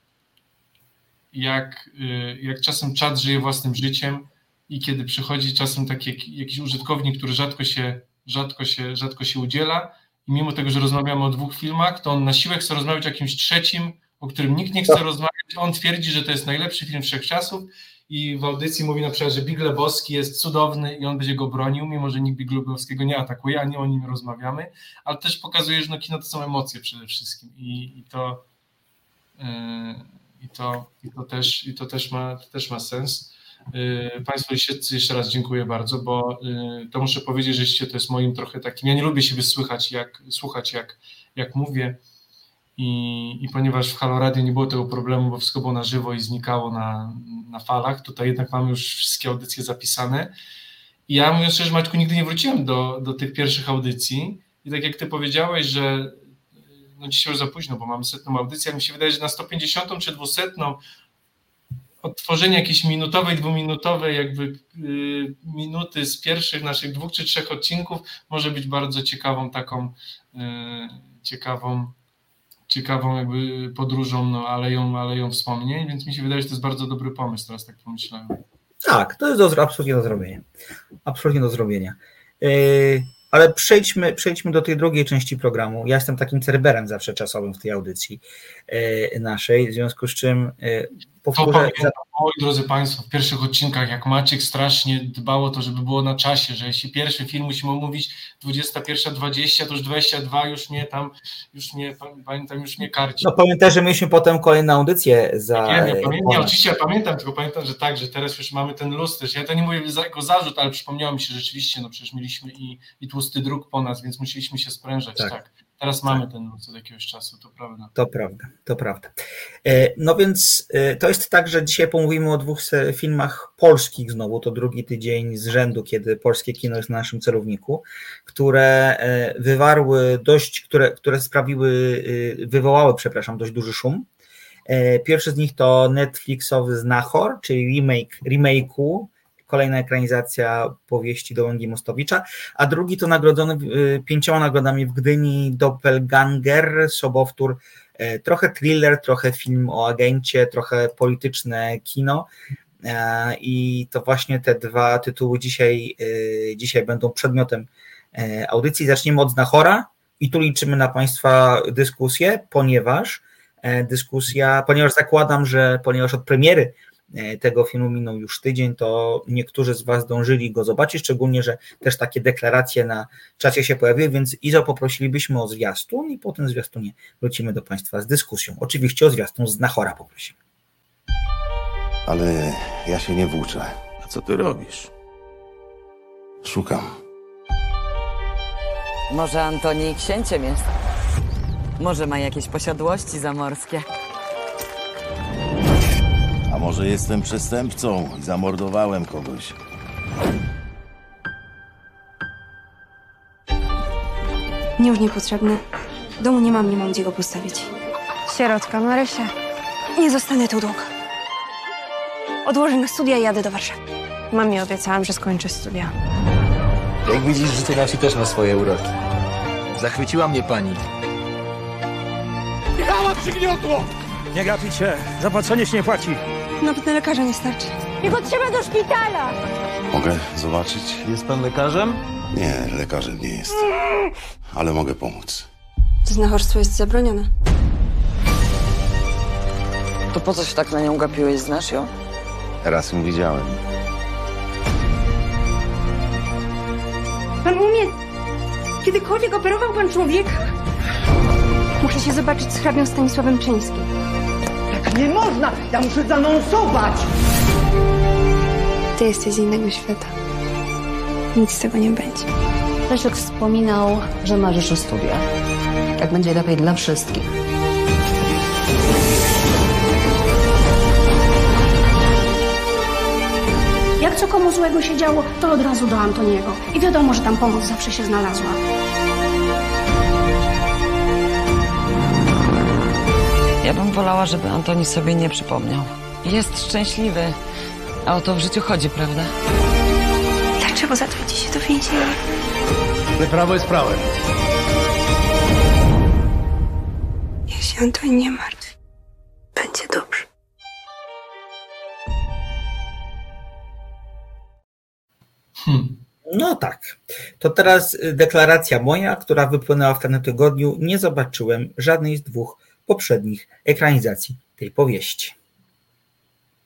jak, y, jak czasem czat żyje własnym życiem i kiedy przychodzi czasem taki jakiś użytkownik, który rzadko się, rzadko się, rzadko się udziela i mimo tego, że rozmawiamy o dwóch filmach, to on na siłę chce rozmawiać o jakimś trzecim, o którym nikt nie chce tak. rozmawiać, on twierdzi, że to jest najlepszy film wszechczasów i w audycji mówi na przykład, że Big Lebowski jest cudowny i on będzie go bronił, mimo że nikt Big Lebowskiego nie atakuje, a nie o nim rozmawiamy, ale też pokazuje, że no kino to są emocje przede wszystkim i, i to yy, i to, i to, też, i to, też, ma, to też ma sens. Yy, państwu jeszcze raz dziękuję bardzo, bo yy, to muszę powiedzieć, że to jest moim trochę takim, ja nie lubię siebie słychać, jak, słuchać jak, jak mówię, i, i ponieważ w Halo Radio nie było tego problemu, bo wszystko było na żywo i znikało na, na falach, tutaj jednak mamy już wszystkie audycje zapisane. I ja mówiąc szczerze, Maćku, nigdy nie wróciłem do, do tych pierwszych audycji i tak jak ty powiedziałeś, że no dzisiaj już za późno, bo mamy setną audycję, ale mi się wydaje, że na 150 czy 200 odtworzenie jakiejś minutowej, dwuminutowej jakby y, minuty z pierwszych naszych dwóch czy trzech odcinków może być bardzo ciekawą taką y, ciekawą ciekawą jakby podróżą, no, aleją, aleją wspomnień, więc mi się wydaje, że to jest bardzo dobry pomysł, teraz tak pomyślałem. Tak, to jest do, absolutnie do zrobienia. Absolutnie do zrobienia. Yy, ale przejdźmy, przejdźmy do tej drugiej części programu. Ja jestem takim cerberem zawsze czasowym w tej audycji yy, naszej, w związku z czym yy, powtórzę. Moi drodzy Państwo, w pierwszych odcinkach, jak Maciek strasznie dbał o to, żeby było na czasie, że jeśli pierwszy film musimy omówić 21.20, to już 22 już nie tam, już nie, pamiętam, już nie karci. No pamiętaj, że mieliśmy potem kolejną audycję za... Nie, nie, pamiętam, nie, oczywiście ja pamiętam, tylko pamiętam, że tak, że teraz już mamy ten luz też. Ja to nie mówię jako zarzut, ale przypomniało mi się rzeczywiście, no przecież mieliśmy i, i tłusty druk po nas, więc musieliśmy się sprężać, tak. tak. Teraz mamy tak. ten luz od jakiegoś czasu, to prawda. To prawda, to prawda. E, no więc e, to jest tak, że dzisiaj pomówimy o dwóch filmach polskich znowu, to drugi tydzień z rzędu, kiedy polskie kino jest na naszym celowniku, które e, wywarły dość, które, które sprawiły, wywołały, przepraszam, dość duży szum. Pierwszy z nich to Netflixowy Znachor, czyli remake, remake'u kolejna ekranizacja powieści Dołęgi Mostowicza, a drugi to nagrodzony y, pięcioma nagrodami w Gdyni Doppelganger, sobowtór, e, trochę thriller, trochę film o agencie, trochę polityczne kino. E, I to właśnie te dwa tytuły dzisiaj, y, dzisiaj będą przedmiotem e, audycji. Zaczniemy od Znachora i tu liczymy na Państwa dyskusję, ponieważ dyskusja, ponieważ zakładam, że ponieważ od premiery tego filmu minął już tydzień, to niektórzy z Was dążyli go zobaczyć, szczególnie, że też takie deklaracje na czacie się pojawiły, więc Izo poprosilibyśmy o zwiastun i po tym zwiastunie wrócimy do Państwa z dyskusją. Oczywiście o zwiastun z Nachora poprosimy. Ale ja się nie włóczę. A co ty robisz? Szukam. Może Antoni księciem jest? Może ma jakieś posiadłości zamorskie? Może jestem przestępcą i zamordowałem kogoś? Nie już niepotrzebny. W domu nie mam, nie mam gdzie go postawić. Sierotka, Marysia. Nie zostanę tu długo. Odłożę na studia i jadę do Warszawy. Mamie obiecałam, że skończę studia. Jak widzisz, życie nasi też ma swoje uroki. Zachwyciła mnie pani. Michała przygniotło! Nie gapić się, zapłacenie się nie płaci. Nawet na lekarza nie starczy. Nie potrzeba do szpitala! Mogę zobaczyć? Jest pan lekarzem? Nie, lekarzem nie jest. Ale mogę pomóc. Znachorstwo jest zabronione. To po co się tak na nią gapiłeś? Znasz ją? Raz ją widziałem. Pan umie... Kiedykolwiek operował pan człowieka? Muszę się zobaczyć z hrabią Stanisławem Czyńskim. Nie można! Ja muszę zanonsować! Ty jesteś z innego świata. Nic z tego nie będzie. Leszek wspominał, że marzysz o studiach. Tak będzie lepiej dla wszystkich. Jak co komu złego się działo, to od razu do Antoniego. I wiadomo, że tam pomoc zawsze się znalazła. Ja bym wolała, żeby Antoni sobie nie przypomniał. Jest szczęśliwy, a o to w życiu chodzi, prawda? Dlaczego zatwierdzi się do więzienia? Ale prawo jest prawem. Ja się Antoni nie martwi. Będzie dobrze. Hmm. No tak. To teraz deklaracja moja, która wypłynęła w tym tygodniu. Nie zobaczyłem żadnej z dwóch poprzednich ekranizacji tej powieści.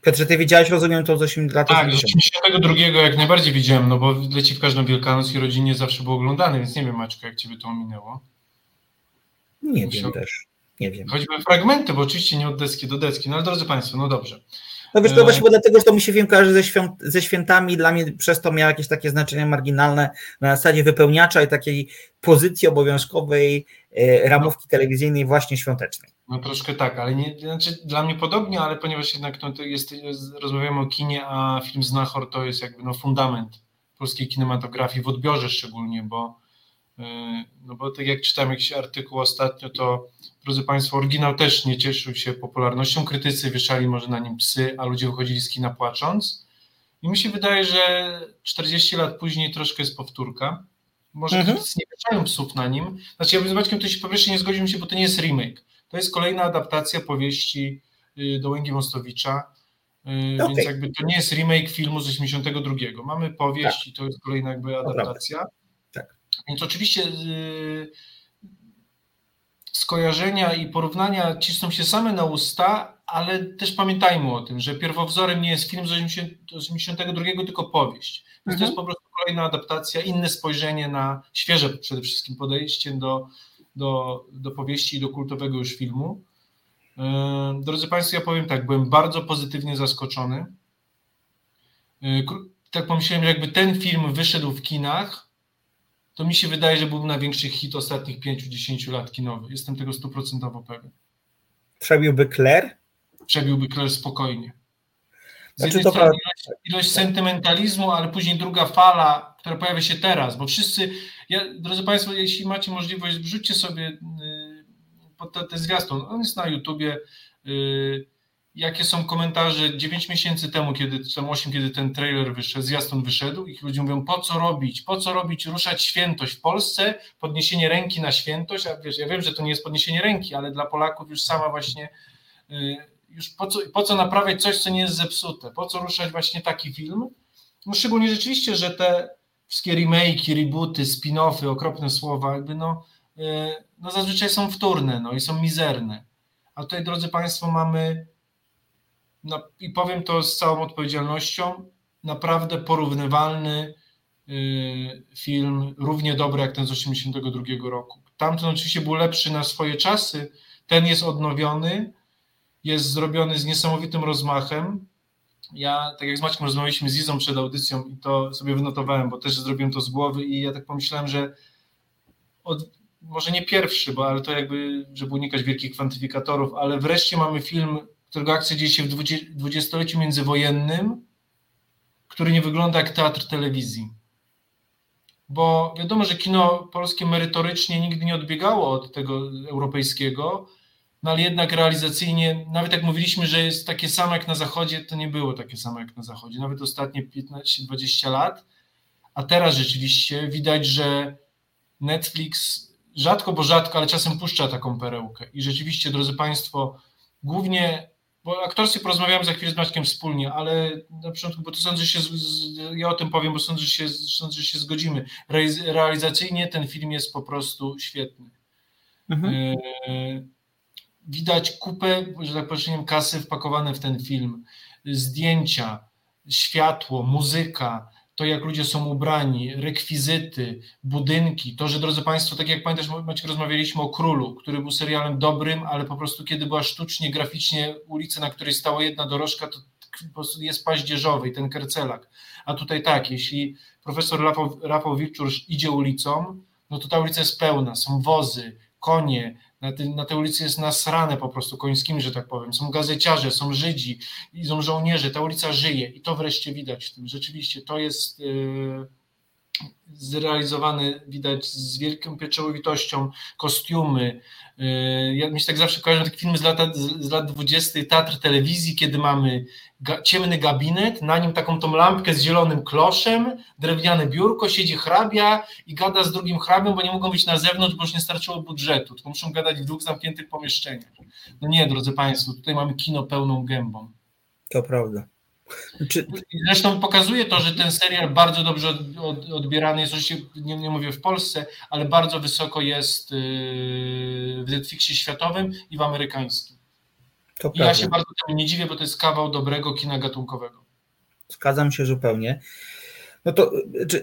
Piotrze, ty widziałeś, rozumiem, to z 8 lat? Tak, z 82 jak najbardziej widziałem, no bo leci w każdą Wielkanoc i rodzinie zawsze było oglądane, więc nie wiem, Maczko, jak ciebie to ominęło. Nie Musiał... wiem też, nie wiem. Choćby fragmenty, bo oczywiście nie od deski do deski, no ale drodzy Państwo, no dobrze. No wiesz, to właśnie dlatego, że to mi się film kojarzy ze, świąt, ze świętami, dla mnie przez to miało jakieś takie znaczenie marginalne na zasadzie wypełniacza i takiej pozycji obowiązkowej e, ramówki telewizyjnej właśnie świątecznej. No troszkę tak, ale nie, znaczy dla mnie podobnie, ale ponieważ jednak no, to jest, rozmawiamy o kinie, a film Znachor to jest jakby no, fundament polskiej kinematografii w odbiorze szczególnie, bo no bo tak jak czytałem jakiś artykuł ostatnio, to drodzy Państwo, oryginał też nie cieszył się popularnością. Krytycy wieszali może na nim psy, a ludzie wychodzili z kina płacząc. I mi się wydaje, że 40 lat później troszkę jest powtórka. Może mhm. krytycy nie wieszają psów na nim. Znaczy, ja bym z Maćkiem to się po pierwsze nie zgodził się, bo to nie jest remake. To jest kolejna adaptacja powieści y, Dołęgi Mostowicza. Okay. Więc jakby to nie jest remake filmu z 82. Mamy powieść tak. i to jest kolejna jakby adaptacja. Tak. Więc oczywiście y, skojarzenia i porównania cisną się same na usta, ale też pamiętajmy o tym, że pierwowzorem nie jest film z 82, tylko powieść. Więc mhm. to jest po prostu kolejna adaptacja, inne spojrzenie na świeże przede wszystkim podejście do, do, do powieści i do kultowego już filmu. E, drodzy Państwo, ja powiem tak, byłem bardzo pozytywnie zaskoczony. E, tak pomyślałem, że jakby ten film wyszedł w kinach, to mi się wydaje, że był największy hit ostatnich 5-10 lat kinowy. Jestem tego stuprocentowo pewien. Przebiłby Claire? Przebiłby Claire spokojnie. Z znaczy jednej strony ilość, ilość, sentymentalizmu, ale później druga fala, która pojawia się teraz, bo wszyscy, ja, drodzy Państwo, jeśli macie możliwość, wrzućcie sobie y, pod ten zwiastun, on jest na YouTubie, y, jakie są komentarze 9 miesięcy temu, kiedy, tam 8, kiedy ten trailer wyszedł, zwiastun wyszedł? I ludzie mówią, po co robić, po co robić, ruszać świętość w Polsce, podniesienie ręki na świętość, a wiesz, ja wiem, że to nie jest podniesienie ręki, ale dla Polaków już sama właśnie, y, już po co, po co naprawiać coś, co nie jest zepsute, po co ruszać właśnie taki film, no szczególnie rzeczywiście, że te wszystkie remake'i, rebooty, spin-offy, okropne słowa, jakby no, y, no zazwyczaj są wtórne, no i są mizerne, a tutaj, drodzy Państwo, mamy i powiem to z całą odpowiedzialnością, naprawdę porównywalny y, film, równie dobry jak ten z 1982 roku. Tamten oczywiście był lepszy na swoje czasy, ten jest odnowiony, jest zrobiony z niesamowitym rozmachem. Ja, tak jak z Maćkiem rozmawialiśmy z Izą przed audycją i to sobie wynotowałem, bo też zrobiłem to z głowy i ja tak pomyślałem, że od, może nie pierwszy, bo ale to jakby, żeby unikać wielkich kwantyfikatorów, ale wreszcie mamy film którego akcja dzieje się w dwudziestoleciu międzywojennym, który nie wygląda jak teatr telewizji. Bo wiadomo, że kino polskie merytorycznie nigdy nie odbiegało od tego europejskiego, no ale jednak realizacyjnie, nawet jak mówiliśmy, że jest takie samo jak na Zachodzie, to nie było takie samo jak na Zachodzie, nawet ostatnie 15-20 lat. A teraz rzeczywiście widać, że Netflix rzadko, bo rzadko, ale czasem puszcza taką perełkę. I rzeczywiście, drodzy Państwo, głównie bo o aktorstwie porozmawiamy za chwilę z Maćkiem wspólnie, ale na początku, bo to sądzę, że się, ja o tym powiem, bo sądzę, że się, sądzę, że się zgodzimy. Realizacyjnie ten film jest po prostu świetny. Mhm. E, widać kupę, że tak powiem, kasy wpakowane w ten film. Zdjęcia, światło, muzyka, to jak ludzie są ubrani, rekwizyty, budynki, to, że drodzy Państwo, tak jak pamiętasz, Maciek, rozmawialiśmy o Królu, który był serialem dobrym, ale po prostu kiedy była sztucznie, graficznie ulica, na której stała jedna dorożka, to po prostu jest paździerzowy i ten kercelak. A tutaj tak, jeśli profesor Rafał, Rafał Wilczur idzie ulicą, no to ta ulica jest pełna, są wozy, konie, na, ty, na tej ulicy jest nasrane po prostu końskimi, że tak powiem. Są gazeciarze, są Żydzi, są żołnierze, ta ulica żyje i to wreszcie widać w tym. Rzeczywiście to jest yy, zrealizowane, widać z wielką pieczołowitością, kostiumy, Yy, ja mi się tak zawsze kojarzą takie filmy z lat, z lat 20. teatr telewizji, kiedy mamy ga, ciemny gabinet, na nim taką tą lampkę z zielonym kloszem, drewniane biurko, siedzi hrabia i gada z drugim hrabią, bo nie mogą być na zewnątrz, bo już nie starczyło budżetu, tylko muszą gadać w dwóch zamkniętych pomieszczeniach. No nie, drodzy Państwo, tutaj mamy kino pełną gębą. To prawda. Czy... Zresztą pokazuje to, że ten serial bardzo dobrze odbierany jest, oczywiście nie, nie mówię w Polsce, ale bardzo wysoko jest yy, w Netflixie światowym i w amerykańskim. To I ja się bardzo temu nie dziwię, bo to jest kawał dobrego kina gatunkowego. Zgadzam się zupełnie. No to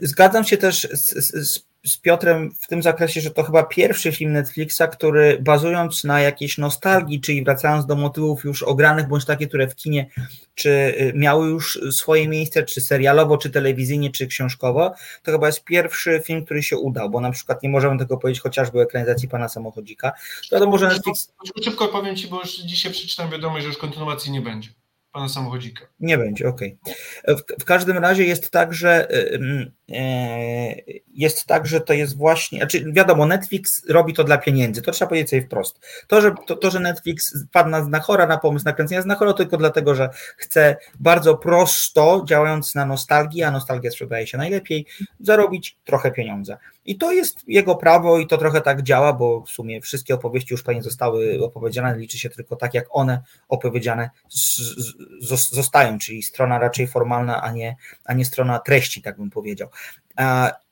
zgadzam się też z, z, z z Piotrem w tym zakresie, że to chyba pierwszy film Netflixa, który bazując na jakiejś nostalgii, czyli wracając do motywów już ogranych, bądź takie, które w kinie czy y, miały już swoje miejsce, czy serialowo, czy telewizyjnie, czy książkowo, to chyba jest pierwszy film, który się udał, bo na przykład nie możemy tego powiedzieć chociażby o ekranizacji Pana Samochodzika. Wiadomo, że Netflix... Szybko powiem Ci, bo już dzisiaj przeczytam wiadomość, że już kontynuacji nie będzie pana samochodzika. Nie będzie, okej. Okay. W, w, każdym razie jest tak, że e, jest tak, że to jest właśnie, znaczy wiadomo, Netflix robi to dla pieniędzy, to trzeba powiedzieć sobie wprost. To, że, to, to, że Netflix padł na Znachora, na pomysł nakręcenia Znachora, tylko dlatego, że chce bardzo prosto, działając na nostalgię, a nostalgia sprzedaje się najlepiej, zarobić trochę pieniądza. I to jest jego prawo i to trochę tak działa, bo w sumie wszystkie opowieści już pewnie zostały opowiedziane, liczy się tylko tak, jak one opowiedziane zostają, czyli strona raczej formalna, a nie, a nie strona treści, tak bym powiedział.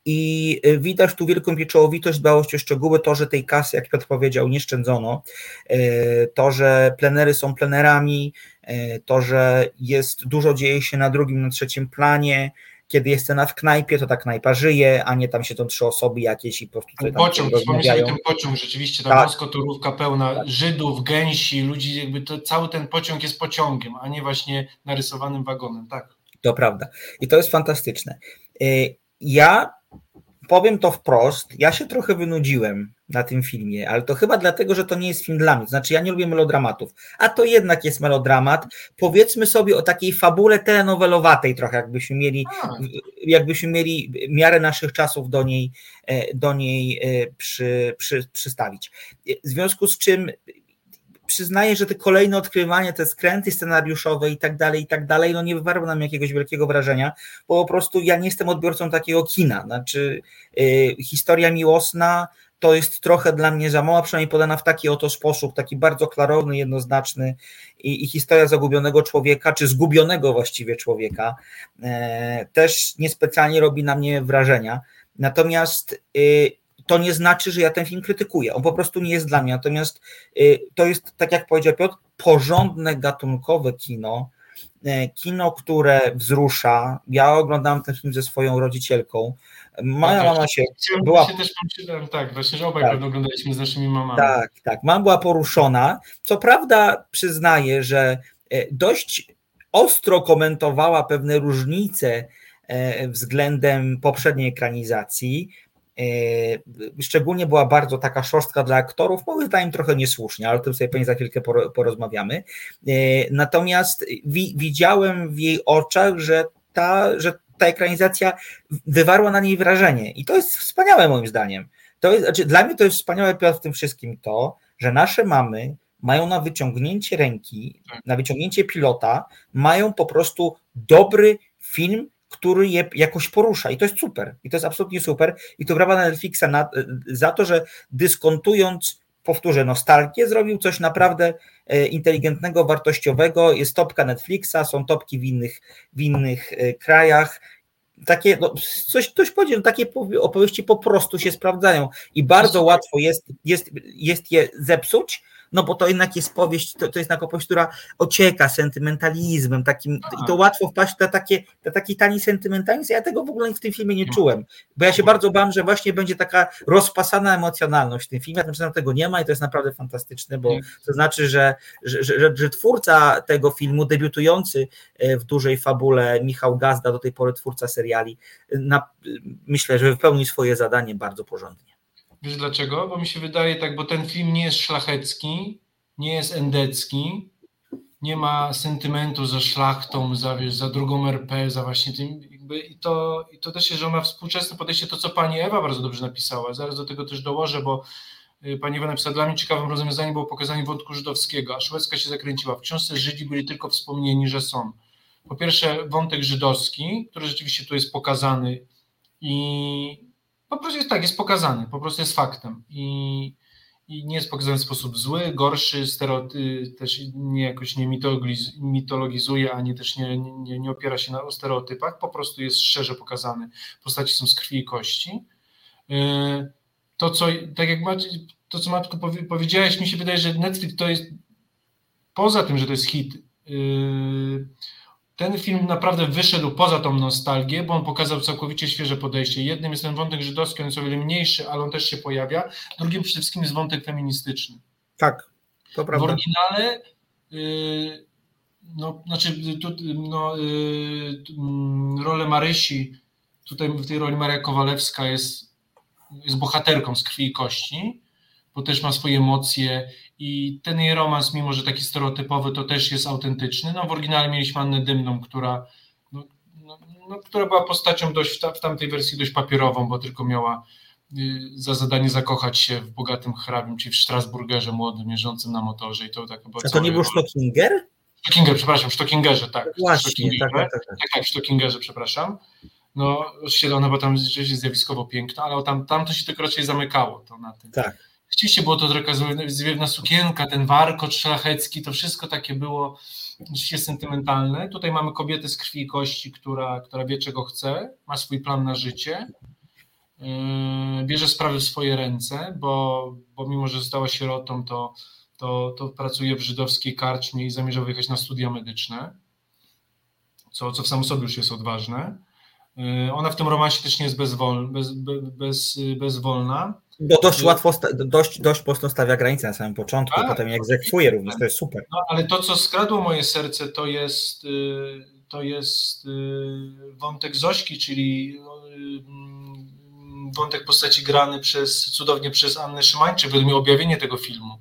I widać tu wielką pieczołowitość, dbałość o szczegóły, to, że tej kasy, jak Piotr powiedział, nie szczędzono, e, to, że plenery są plenerami, e, to, że jest dużo dzieje się na drugim, na trzecim planie, kiedy jest scena w knajpie, to ta knajpa żyje, a nie tam się tą trzy osoby jakieś i po prostu tam Pociąg, wspomnij ten pociąg, rzeczywiście ta tak. torówka pełna tak. Żydów, gęsi, ludzi, jakby to, cały ten pociąg jest pociągiem, a nie właśnie narysowanym wagonem, tak. To prawda. I to jest fantastyczne. Y, ja powiem to wprost, ja się trochę wynudziłem na tym filmie, ale to chyba dlatego, że to nie jest film dla mnie. Znaczy, ja nie lubię melodramatów, a to jednak jest melodramat. Powiedzmy sobie o takiej fabule telenowelowatej trochę, jakbyśmy mieli, jakbyśmy mieli miarę naszych czasów do niej, e, do niej e, przy, przy, przystawić. W związku z czym przyznaję, że te kolejne odkrywania, te skręty scenariuszowe i tak dalej, i tak dalej, no nie wywarły nam jakiegoś wielkiego wrażenia, bo po prostu ja nie jestem odbiorcą takiego kina. Znaczy, yy, historia miłosna to jest trochę dla mnie za mała, przynajmniej podana w taki oto sposób, taki bardzo klarowny, jednoznaczny i, i historia zagubionego człowieka, czy zgubionego właściwie człowieka, yy, też niespecjalnie robi na mnie wrażenia. Natomiast yy, to nie znaczy, że ja ten film krytykuję. On po prostu nie jest dla mnie. Natomiast y, to jest, tak jak powiedział Piotr, porządne, gatunkowe kino. Y, kino, które wzrusza. Ja oglądałem ten film ze swoją rodzicielką. Moja tak, mama się była. Się też pomyślałem, tak, właśnie, że obaj tak. pewno oglądaliśmy z naszymi mamami. Tak, tak. Mama była poruszona. Co prawda, przyznaję, że y, dość ostro komentowała pewne różnice względem poprzedniej ekranizacji, E, szczególnie była bardzo taka szorstka dla aktorów, moim zdaniem trochę niesłusznie, ale o tym sobie pewnie za chwilkę porozmawiamy. E, natomiast widziałem w jej oczach, że ta, że ta ekranizacja wywarła na niej wrażenie. I to jest wspaniałe moim zdaniem. To jest, znaczy dla mnie to jest wspaniałe w tym wszystkim to, że nasze mamy mają na wyciągnięcie ręki, na wyciągnięcie pilota, mają po prostu dobry film który je jakoś porusza. I to jest super, i to jest absolutnie super. I to brawa na Netflixa na, za to, że dyskontując, powtórzę, nostalgię, zrobił coś naprawdę e, inteligentnego, wartościowego, jest topka Netflixa, są topki w innych, w innych e, krajach, takie, no, coś, ktoś powiedział, no, takie opowieści po prostu się sprawdzają i bardzo łatwo jest, jest, jest je zepsuć, no bo to jednak jest powieść, to, to jest jednak opowieść, która ocieka sentymentalizmem, takim, i to łatwo wpaść na, takie, na taki tani sentymentalizm. Ja tego w ogóle w tym filmie nie czułem, bo ja się bardzo bałam, że właśnie będzie taka rozpasana emocjonalność w tym filmie, a tego nie ma i to jest naprawdę fantastyczne, bo to znaczy, że, że, że, że twórca tego filmu, debiutujący e, w dużej fabule Michał Gazda, do tej pory twórca seriali, na, myślę, że wypełni swoje zadanie bardzo porządnie. Wiesz dlaczego? Bo mi się wydaje tak, bo ten film nie jest szlachecki, nie jest endecki, nie ma sentymentu za szlachtą, za, wiesz, za drugą RP, za właśnie tym. Jakby, i, to, I to też jest, że ma współczesne podejście, to co pani Ewa bardzo dobrze napisała. Zaraz do tego też dołożę, bo y, pani Ewa napisała, dla mnie ciekawym rozwiązaniem było pokazanie wątku żydowskiego, a Szwedzka się zakręciła. W książce Żydzi byli tylko wspomnieni, że są. Po pierwsze wątek żydowski, który rzeczywiście tu jest pokazany i po prostu jest tak, jest pokazany, po prostu jest faktem i, i nie jest pokazany w sposób zły, gorszy, stereotyp, też nie jakoś nie mitologizuje, ani też nie, nie, nie opiera się na stereotypach, po prostu jest szczerze pokazany. Postaci są z krwi i kości. Y, to, co, tak jak Macie, to, co Matko powiedziałeś, mi się wydaje, że Netflix to jest, poza tym, że to jest hit, y, ten film naprawdę wyszedł poza tą nostalgię, bo on pokazał całkowicie świeże podejście. Jednym jest ten wątek żydowski, on jest o wiele mniejszy, ale on też się pojawia. Drugim przede wszystkim jest wątek feministyczny. Tak, to prawda. W oryginale yy, no, znaczy tu, no, yy, rolę Marysi, tutaj w tej roli Maria Kowalewska jest, jest bohaterką z krwi i kości, bo też ma swoje emocje i ten jej romans, mimo że taki stereotypowy, to też jest autentyczny. No, w oryginale mieliśmy Annę Dymną, która, no, no, no która była postacią dość, w tamtej wersji dość papierową, bo tylko miała y, za zadanie zakochać się w bogatym hrabim, czyli w Strasburgerze młodym, jeżdżącym na motorze. I to tak A to nie był Stockinger? Stockinger, przepraszam, w Stockingerze, tak. Właśnie, Stockingerze, tak, tak, tak. tak, tak, w Stockingerze, przepraszam. No, oczywiście ona była tam rzeczywiście zjawiskowo piękna, ale tam, tam to się tylko raczej zamykało to na tym. Tak. Rzeczywiście było to trochę zwiewna sukienka, ten warkot szlachecki, to wszystko takie było rzeczywiście sentymentalne. Tutaj mamy kobietę z krwi i kości, która, która wie czego chce, ma swój plan na życie, yy, bierze sprawy w swoje ręce, bo, bo mimo, że została sierotą, to, to, to pracuje w żydowskiej karczmie i zamierza wyjechać na studia medyczne, co, co w samym sobie już jest odważne. Yy, ona w tym romansie też nie jest bezwol, bez, bez, bezwolna. Bo dość łatwo, dość, dość prosto stawia granice na samym początku, tak, potem egzekwuje również, to jest super. No, ale to, co skradło moje serce, to jest, to jest wątek Zośki, czyli wątek postaci grany przez, cudownie przez Annę Szymańczyk, według mnie objawienie tego filmu.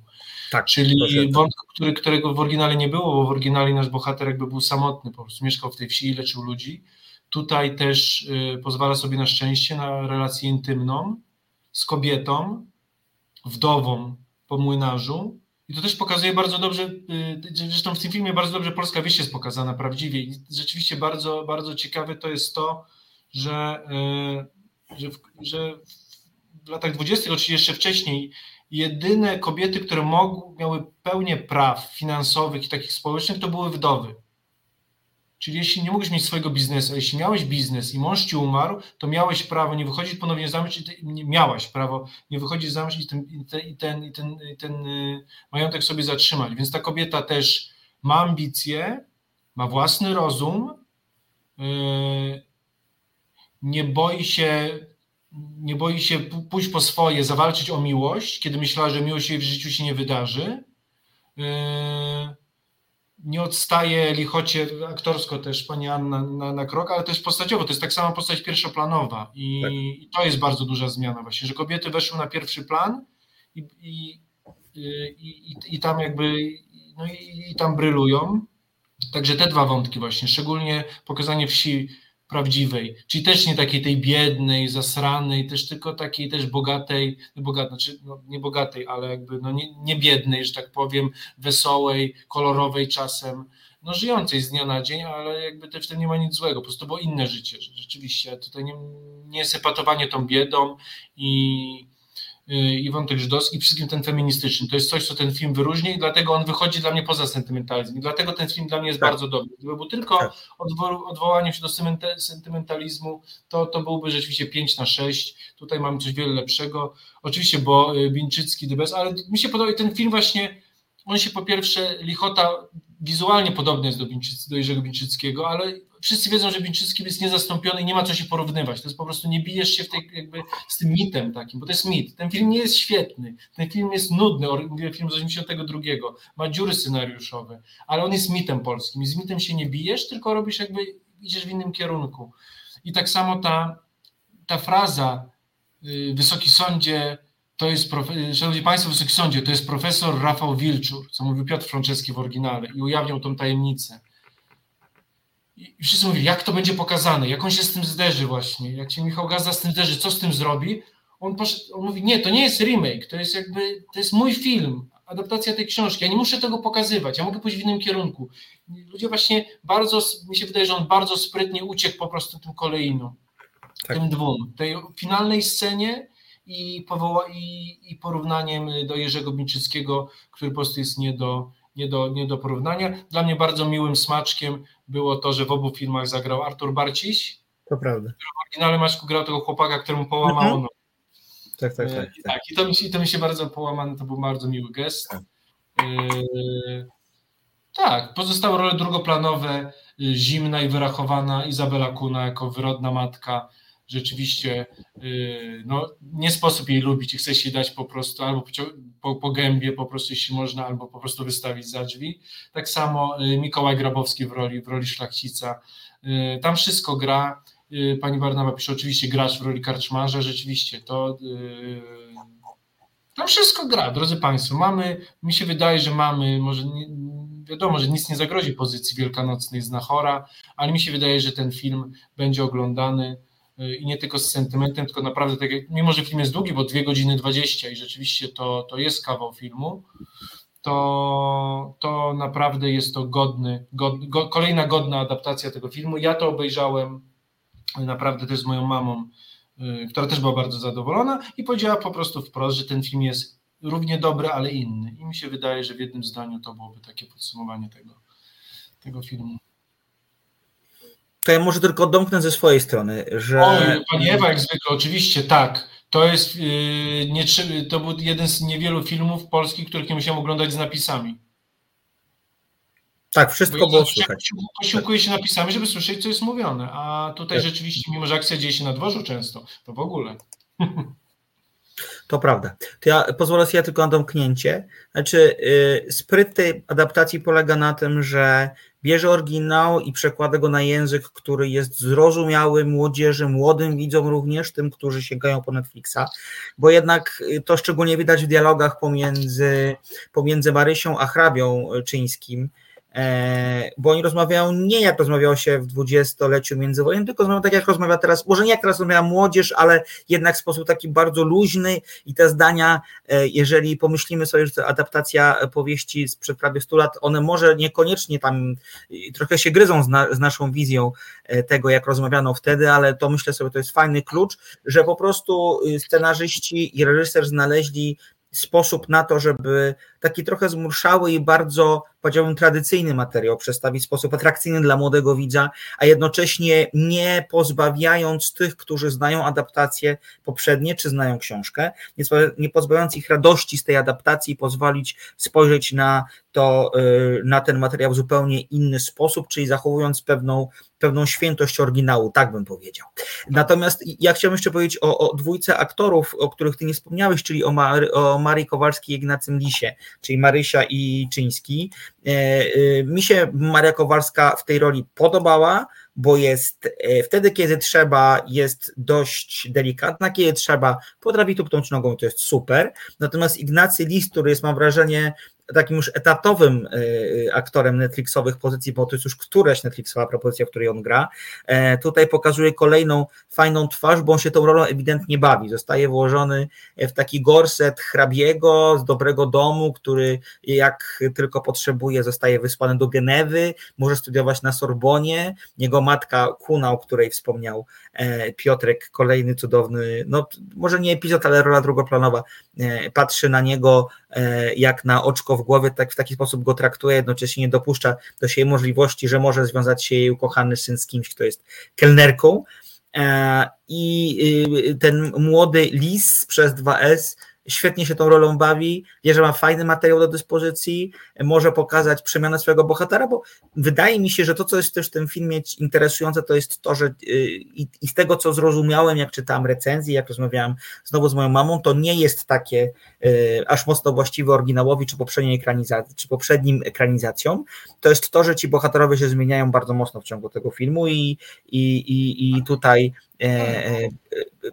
Tak, Czyli wątek, który, którego w oryginale nie było, bo w oryginale nasz bohater jakby był samotny, po prostu mieszkał w tej wsi i leczył ludzi. Tutaj też y, pozwala sobie na szczęście, na relację intymną z kobietą, wdową po młynarzu. I to też pokazuje bardzo dobrze, y, zresztą w tym filmie bardzo dobrze polska wieś jest pokazana prawdziwie. I rzeczywiście bardzo, bardzo ciekawe to jest to, że, y, że, w, że w latach dwudziestych, oczywiście jeszcze wcześniej, jedyne kobiety, które mogły, miały pełnię praw finansowych i takich społecznych, to były wdowy. Czyli jeśli nie mogłeś mieć swojego biznesu, jeśli miałeś biznes i mąż ci umarł, to miałeś prawo nie wychodzić ponownie za mąż i miałaś prawo nie wychodzić za mąż i ten, i ten, i ten, i ten, i ten y, majątek sobie zatrzymać. Więc ta kobieta też ma ambicje, ma własny rozum, yy, nie boi się nie boi się pójść po swoje, zawalczyć o miłość, kiedy myślała, że miłość jej w życiu się nie wydarzy. Nie odstaje lichocie aktorsko też pani Anna na, na krok, ale też postaciowo, to jest tak sama postać pierwszoplanowa i, tak. i to jest bardzo duża zmiana właśnie, że kobiety weszły na pierwszy plan i, i, i, i tam jakby no i, i tam brylują. Także te dwa wątki właśnie, szczególnie pokazanie wsi prawdziwej, czyli też nie takiej tej biednej, zasranej, też tylko takiej też bogatej, bogatej znaczy no, nie bogatej, ale jakby no nie, nie biednej, że tak powiem, wesołej, kolorowej czasem, no żyjącej z dnia na dzień, ale jakby też w tym nie ma nic złego, po prostu było inne życie, rzeczywiście, tutaj nie, nie jest epatowanie tą biedą i i wątek żydowski, wszystkim ten feministyczny. To jest coś, co ten film wyróżnia i dlatego on wychodzi dla mnie poza sentymentalizm. I dlatego ten film dla mnie jest tak. bardzo dobry. Gdyby był tylko tak. odwo odwołaniem się do sentymentalizmu, to, to byłby rzeczywiście 5 na 6. Tutaj mamy coś wiele lepszego. Oczywiście, bo y, Bińczycki, The ale mi się podoba ten film właśnie, on się po pierwsze, Lichota wizualnie podobny jest do, do Jerzego Bińczyckiego, ale wszyscy wiedzą, że Bińczycki jest niezastąpiony i nie ma co się porównywać. To jest po prostu, nie bijesz się w tej, jakby z tym mitem takim, bo to jest mit. Ten film nie jest świetny, ten film jest nudny, film z 82, ma dziury scenariuszowe, ale on jest mitem polskim i z mitem się nie bijesz, tylko robisz jakby, idziesz w innym kierunku. I tak samo ta, ta fraza y, Wysoki Sądzie, to jest, szanowni państwo, Wysoki Sądzie, to jest profesor Rafał Wilczur, co mówił Piotr Franceski w oryginale i ujawniał tą tajemnicę. I wszyscy mówili, jak to będzie pokazane, jak on się z tym zderzy właśnie, jak się Michał Gazda z tym zderzy, co z tym zrobi. On, poszedł, on mówi, nie, to nie jest remake, to jest jakby, to jest mój film, adaptacja tej książki, ja nie muszę tego pokazywać, ja mogę pójść w innym kierunku. Ludzie właśnie bardzo, mi się wydaje, że on bardzo sprytnie uciekł po prostu tym kolejną, tak. tym dwóm, tej finalnej scenie i, powoła, i, i porównaniem do Jerzego Bińczyckiego, który po prostu jest nie do, nie do, nie do porównania. Dla mnie bardzo miłym smaczkiem było to, że w obu filmach zagrał Artur Barciś. To prawda. W oryginale Maćku grał tego chłopaka, któremu połamało mhm. Tak, tak, tak, tak. tak. I to mi, się, to mi się bardzo połamane, to był bardzo miły gest. Tak. E, Tak, pozostałe role drugoplanowe, y, zimna i wyrachowana Izabela Kuna jako wyrodna matka, rzeczywiście y, no, nie sposób jej lubić i chce się dać po prostu albo po, po gębie po prostu jeśli można, albo po prostu wystawić za drzwi. Tak samo y, Mikołaj Grabowski w roli, w roli szlachcica. Tam wszystko gra. Pani Barnawa pisze, oczywiście grasz w roli karczmarza, rzeczywiście to tam wszystko gra, drodzy Państwo. Mamy, mi się wydaje, że mamy, może nie, wiadomo, że nic nie zagrozi pozycji wielkanocnej Znachora, ale mi się wydaje, że ten film będzie oglądany y, i nie tylko z sentymentem, tylko naprawdę tak jak, mimo że film jest długi, bo 2 godziny 20 i rzeczywiście to, to jest kawał filmu, to, to naprawdę jest to godny, god, go, kolejna godna adaptacja tego filmu. Ja to obejrzałem naprawdę też z moją mamą, y, która też była bardzo zadowolona i powiedziała po prostu wprost, że ten film jest równie dobry, ale inny. I mi się wydaje, że w jednym zdaniu to byłoby takie podsumowanie tego, tego filmu. To ja może tylko domknę ze swojej strony, że. O, Pani Ewa, jak zwykle, oczywiście tak. To jest yy, nie, to był jeden z niewielu filmów polskich, których nie musiałem oglądać z napisami. Tak, wszystko było słychać. Posiłkuję się napisami, żeby słyszeć, co jest mówione. A tutaj tak. rzeczywiście, mimo że akcja dzieje się na dworzu często, to w ogóle. To prawda. To ja pozwolę sobie tylko na domknięcie. Znaczy, yy, spryt tej adaptacji polega na tym, że bierze oryginał i przekłada go na język, który jest zrozumiały młodzieży, młodym widzom również, tym, którzy sięgają po Netflixa, bo jednak y, to szczególnie widać w dialogach pomiędzy, pomiędzy Marysią a hrabią czyńskim, E, bo oni rozmawiają nie jak rozmawiało się w dwudziestoleciu międzywojennym, tylko rozmawiają tak jak rozmawia teraz, może nie jak teraz rozmawia młodzież, ale jednak w sposób taki bardzo luźny i te zdania, e, jeżeli pomyślimy sobie, że to adaptacja powieści sprzed prawie 100 lat, one może niekoniecznie tam trochę się gryzą z, na, z naszą wizją e, tego, jak rozmawiano wtedy, ale to myślę sobie, to jest fajny klucz, że po prostu y, scenarzyści i reżyser znaleźli sposób na to, żeby taki trochę zmurszały i bardzo, powiedziałbym, tradycyjny materiał przedstawić w sposób atrakcyjny dla młodego widza, a jednocześnie nie pozbawiając tych, którzy znają adaptacje poprzednie, czy znają książkę, nie pozbawiając ich radości z tej adaptacji pozwolić spojrzeć na to, y, na ten materiał w zupełnie inny sposób, czyli zachowując pewną, pewną świętość oryginału, tak bym powiedział. Natomiast ja chciałbym jeszcze powiedzieć o, o dwójce aktorów, o których ty nie wspomniałeś, czyli o, Mar o Marii Kowalskiej i Ignacym Lisie czyli Marysia i Czyński. E, e, mi się Maria Kowalska w tej roli podobała, bo jest e, wtedy, kiedy trzeba, jest dość delikatna, kiedy trzeba, potrafi tupnąć nogą, to jest super. Natomiast Ignacy Lis, który jest, mam wrażenie, takim już etatowym e, aktorem Netflixowych pozycji, bo to jest już któraś Netflixowa propozycja, w której on gra. E, tutaj pokazuje kolejną fajną twarz, bo on się tą rolą ewidentnie bawi. Zostaje włożony w taki gorset hrabiego z dobrego domu, który jak tylko potrzebuje, zostaje wysłany do Genewy, może studiować na Sorbonie. Jego matka Kuna, o której wspomniał e, Piotrek, kolejny cudowny, no może nie epizod, ale rola drugoplanowa, patrzy na niego jak na oczko w głowie, tak w taki sposób go traktuje, jednocześnie nie dopuszcza do siebie możliwości, że może związać się jej ukochany syn z kimś, kto jest kelnerką. E, I y, ten młody lis przez 2S świetnie się tą rolą bawi, wie, że ma fajny materiał do dyspozycji, może pokazać przemianę swojego bohatera, bo wydaje mi się, że to, co jest też w tym filmie interesujące, to jest to, że y, i, i z tego, co zrozumiałem, jak czytałem recenzję, jak rozmawiałem znowu z moją mamą, to nie jest takie y, aż mocno właściwe oryginałowi, czy poprzedniej ekranizacji, czy poprzednim ekranizacjom. To jest to, że ci bohaterowie się zmieniają bardzo mocno w ciągu tego filmu i, i, i, i tutaj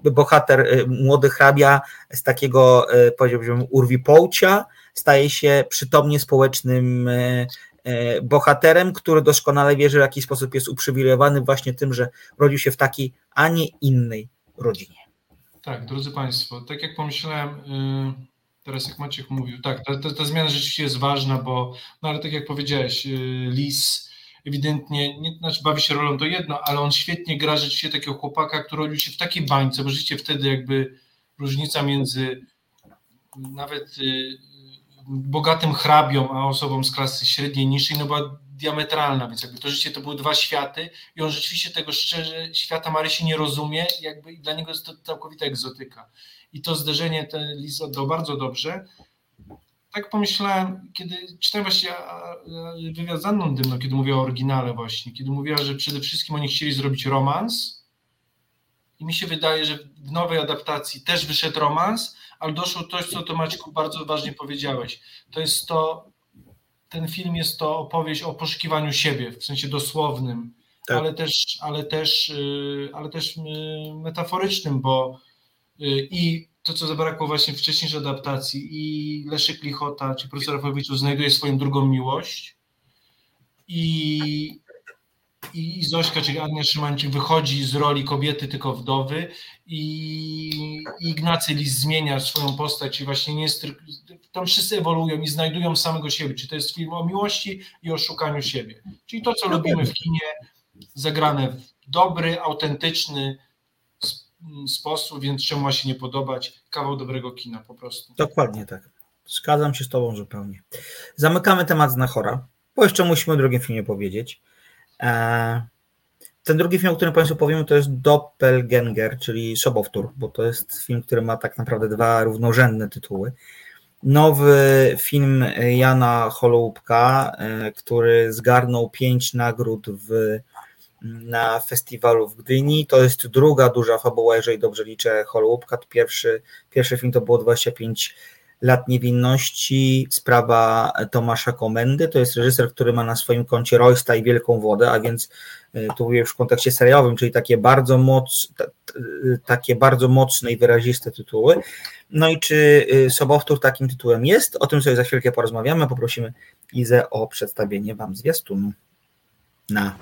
bohater, e, młody hrabia z takiego, powiedziałbym, urwi połcia, staje się przytomnie społecznym bohaterem, który doskonale wie, że w jakiś sposób jest uprzywilejowany właśnie tym, że rodził się w takiej, a nie innej rodzinie. Tak, drodzy Państwo, tak jak pomyślałem, y, teraz jak Maciek mówił, tak, ta, ta, ta zmiana rzeczywiście jest ważna, bo, no ale tak jak powiedziałeś, y, Lis ewidentnie, nie, znaczy bawi się rolą to jedno, ale on świetnie gra rzeczywiście takiego chłopaka, który rodził się w takiej bańce, bo rzeczywiście wtedy jakby różnica między nawet y, bogatym hrabią, a osobą z klasy średniej, niższej, no była diametralna, więc jakby to życie to były dwa światy i on rzeczywiście tego szczerze świata Marysi nie rozumie, jakby dla niego jest to całkowita egzotyka. I to zderzenie ten Liz oddał bardzo dobrze. Tak pomyślałem, kiedy czytałem właśnie wywiad z Anną Dymną, kiedy mówiła o oryginale właśnie, kiedy mówiła, że przede wszystkim oni chcieli zrobić romans i mi się wydaje, że w nowej adaptacji też wyszedł romans, ale doszło coś, co to Maćku bardzo ważnie powiedziałeś. To jest to, ten film jest to opowieść o poszukiwaniu siebie, w sensie dosłownym, tak. ale też, ale też, y, ale też y, metaforycznym, bo y, i to, co zabrakło właśnie wcześniejszej adaptacji. I Leszek Lichota, czy profesor Rafałowicz znajduje swoją drugą miłość. I, i Zośka, czyli Ania Szymańczyk wychodzi z roli kobiety, tylko wdowy. I Ignacy Lis zmienia swoją postać i właśnie nie jest, tam wszyscy ewoluują i znajdują samego siebie, czy to jest film o miłości i o szukaniu siebie, czyli to, co lubimy w kinie, zagrane w dobry, autentyczny, sposób, więc czemu ma się nie podobać kawał dobrego kina po prostu. Dokładnie tak. Zgadzam się z Tobą zupełnie. Zamykamy temat Znachora, bo jeszcze musimy o drugim filmie powiedzieć. E, ten drugi film, o którym Państwu powiemy, to jest Doppelganger, czyli Sobowtór, bo to jest film, który ma tak naprawdę dwa równorzędne tytuły. Nowy film Jana Holoubka, e, który zgarnął pięć nagród w na festiwalu w Gdyni. To jest druga duża fabuła, jeżeli dobrze liczę, Holubka. Pierwszy, pierwszy film to było 25 lat niewinności, sprawa Tomasza Komendy. To jest reżyser, który ma na swoim koncie Roysta i Wielką Wodę, a więc e, tu mówię już w kontekście serialowym, czyli takie bardzo, moc, takie bardzo mocne i wyraziste tytuły. No i czy e, Sobowtór takim tytułem jest? O tym sobie za chwilkę porozmawiamy. Poprosimy Izę o przedstawienie Wam zwiastunu. Na.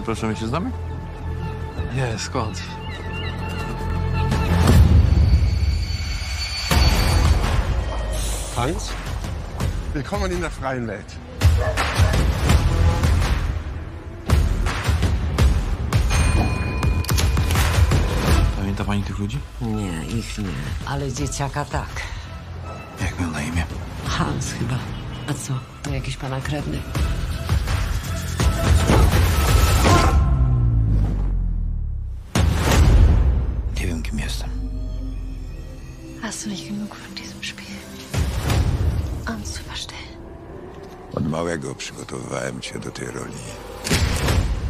Przepraszam, my się znamy? Nie, skąd? Hans? Willkommen in der freien Welt. Pamięta pani tych ludzi? Nie, ich nie, ale dzieciaka tak. Jak miał na imię? Hans chyba. A co? To jakiś pana krewny. Kim jestem. Hast du nicht genug von diesem Spiel? Um zu verstehen. Od małego przygotowywałem cię do tej roli.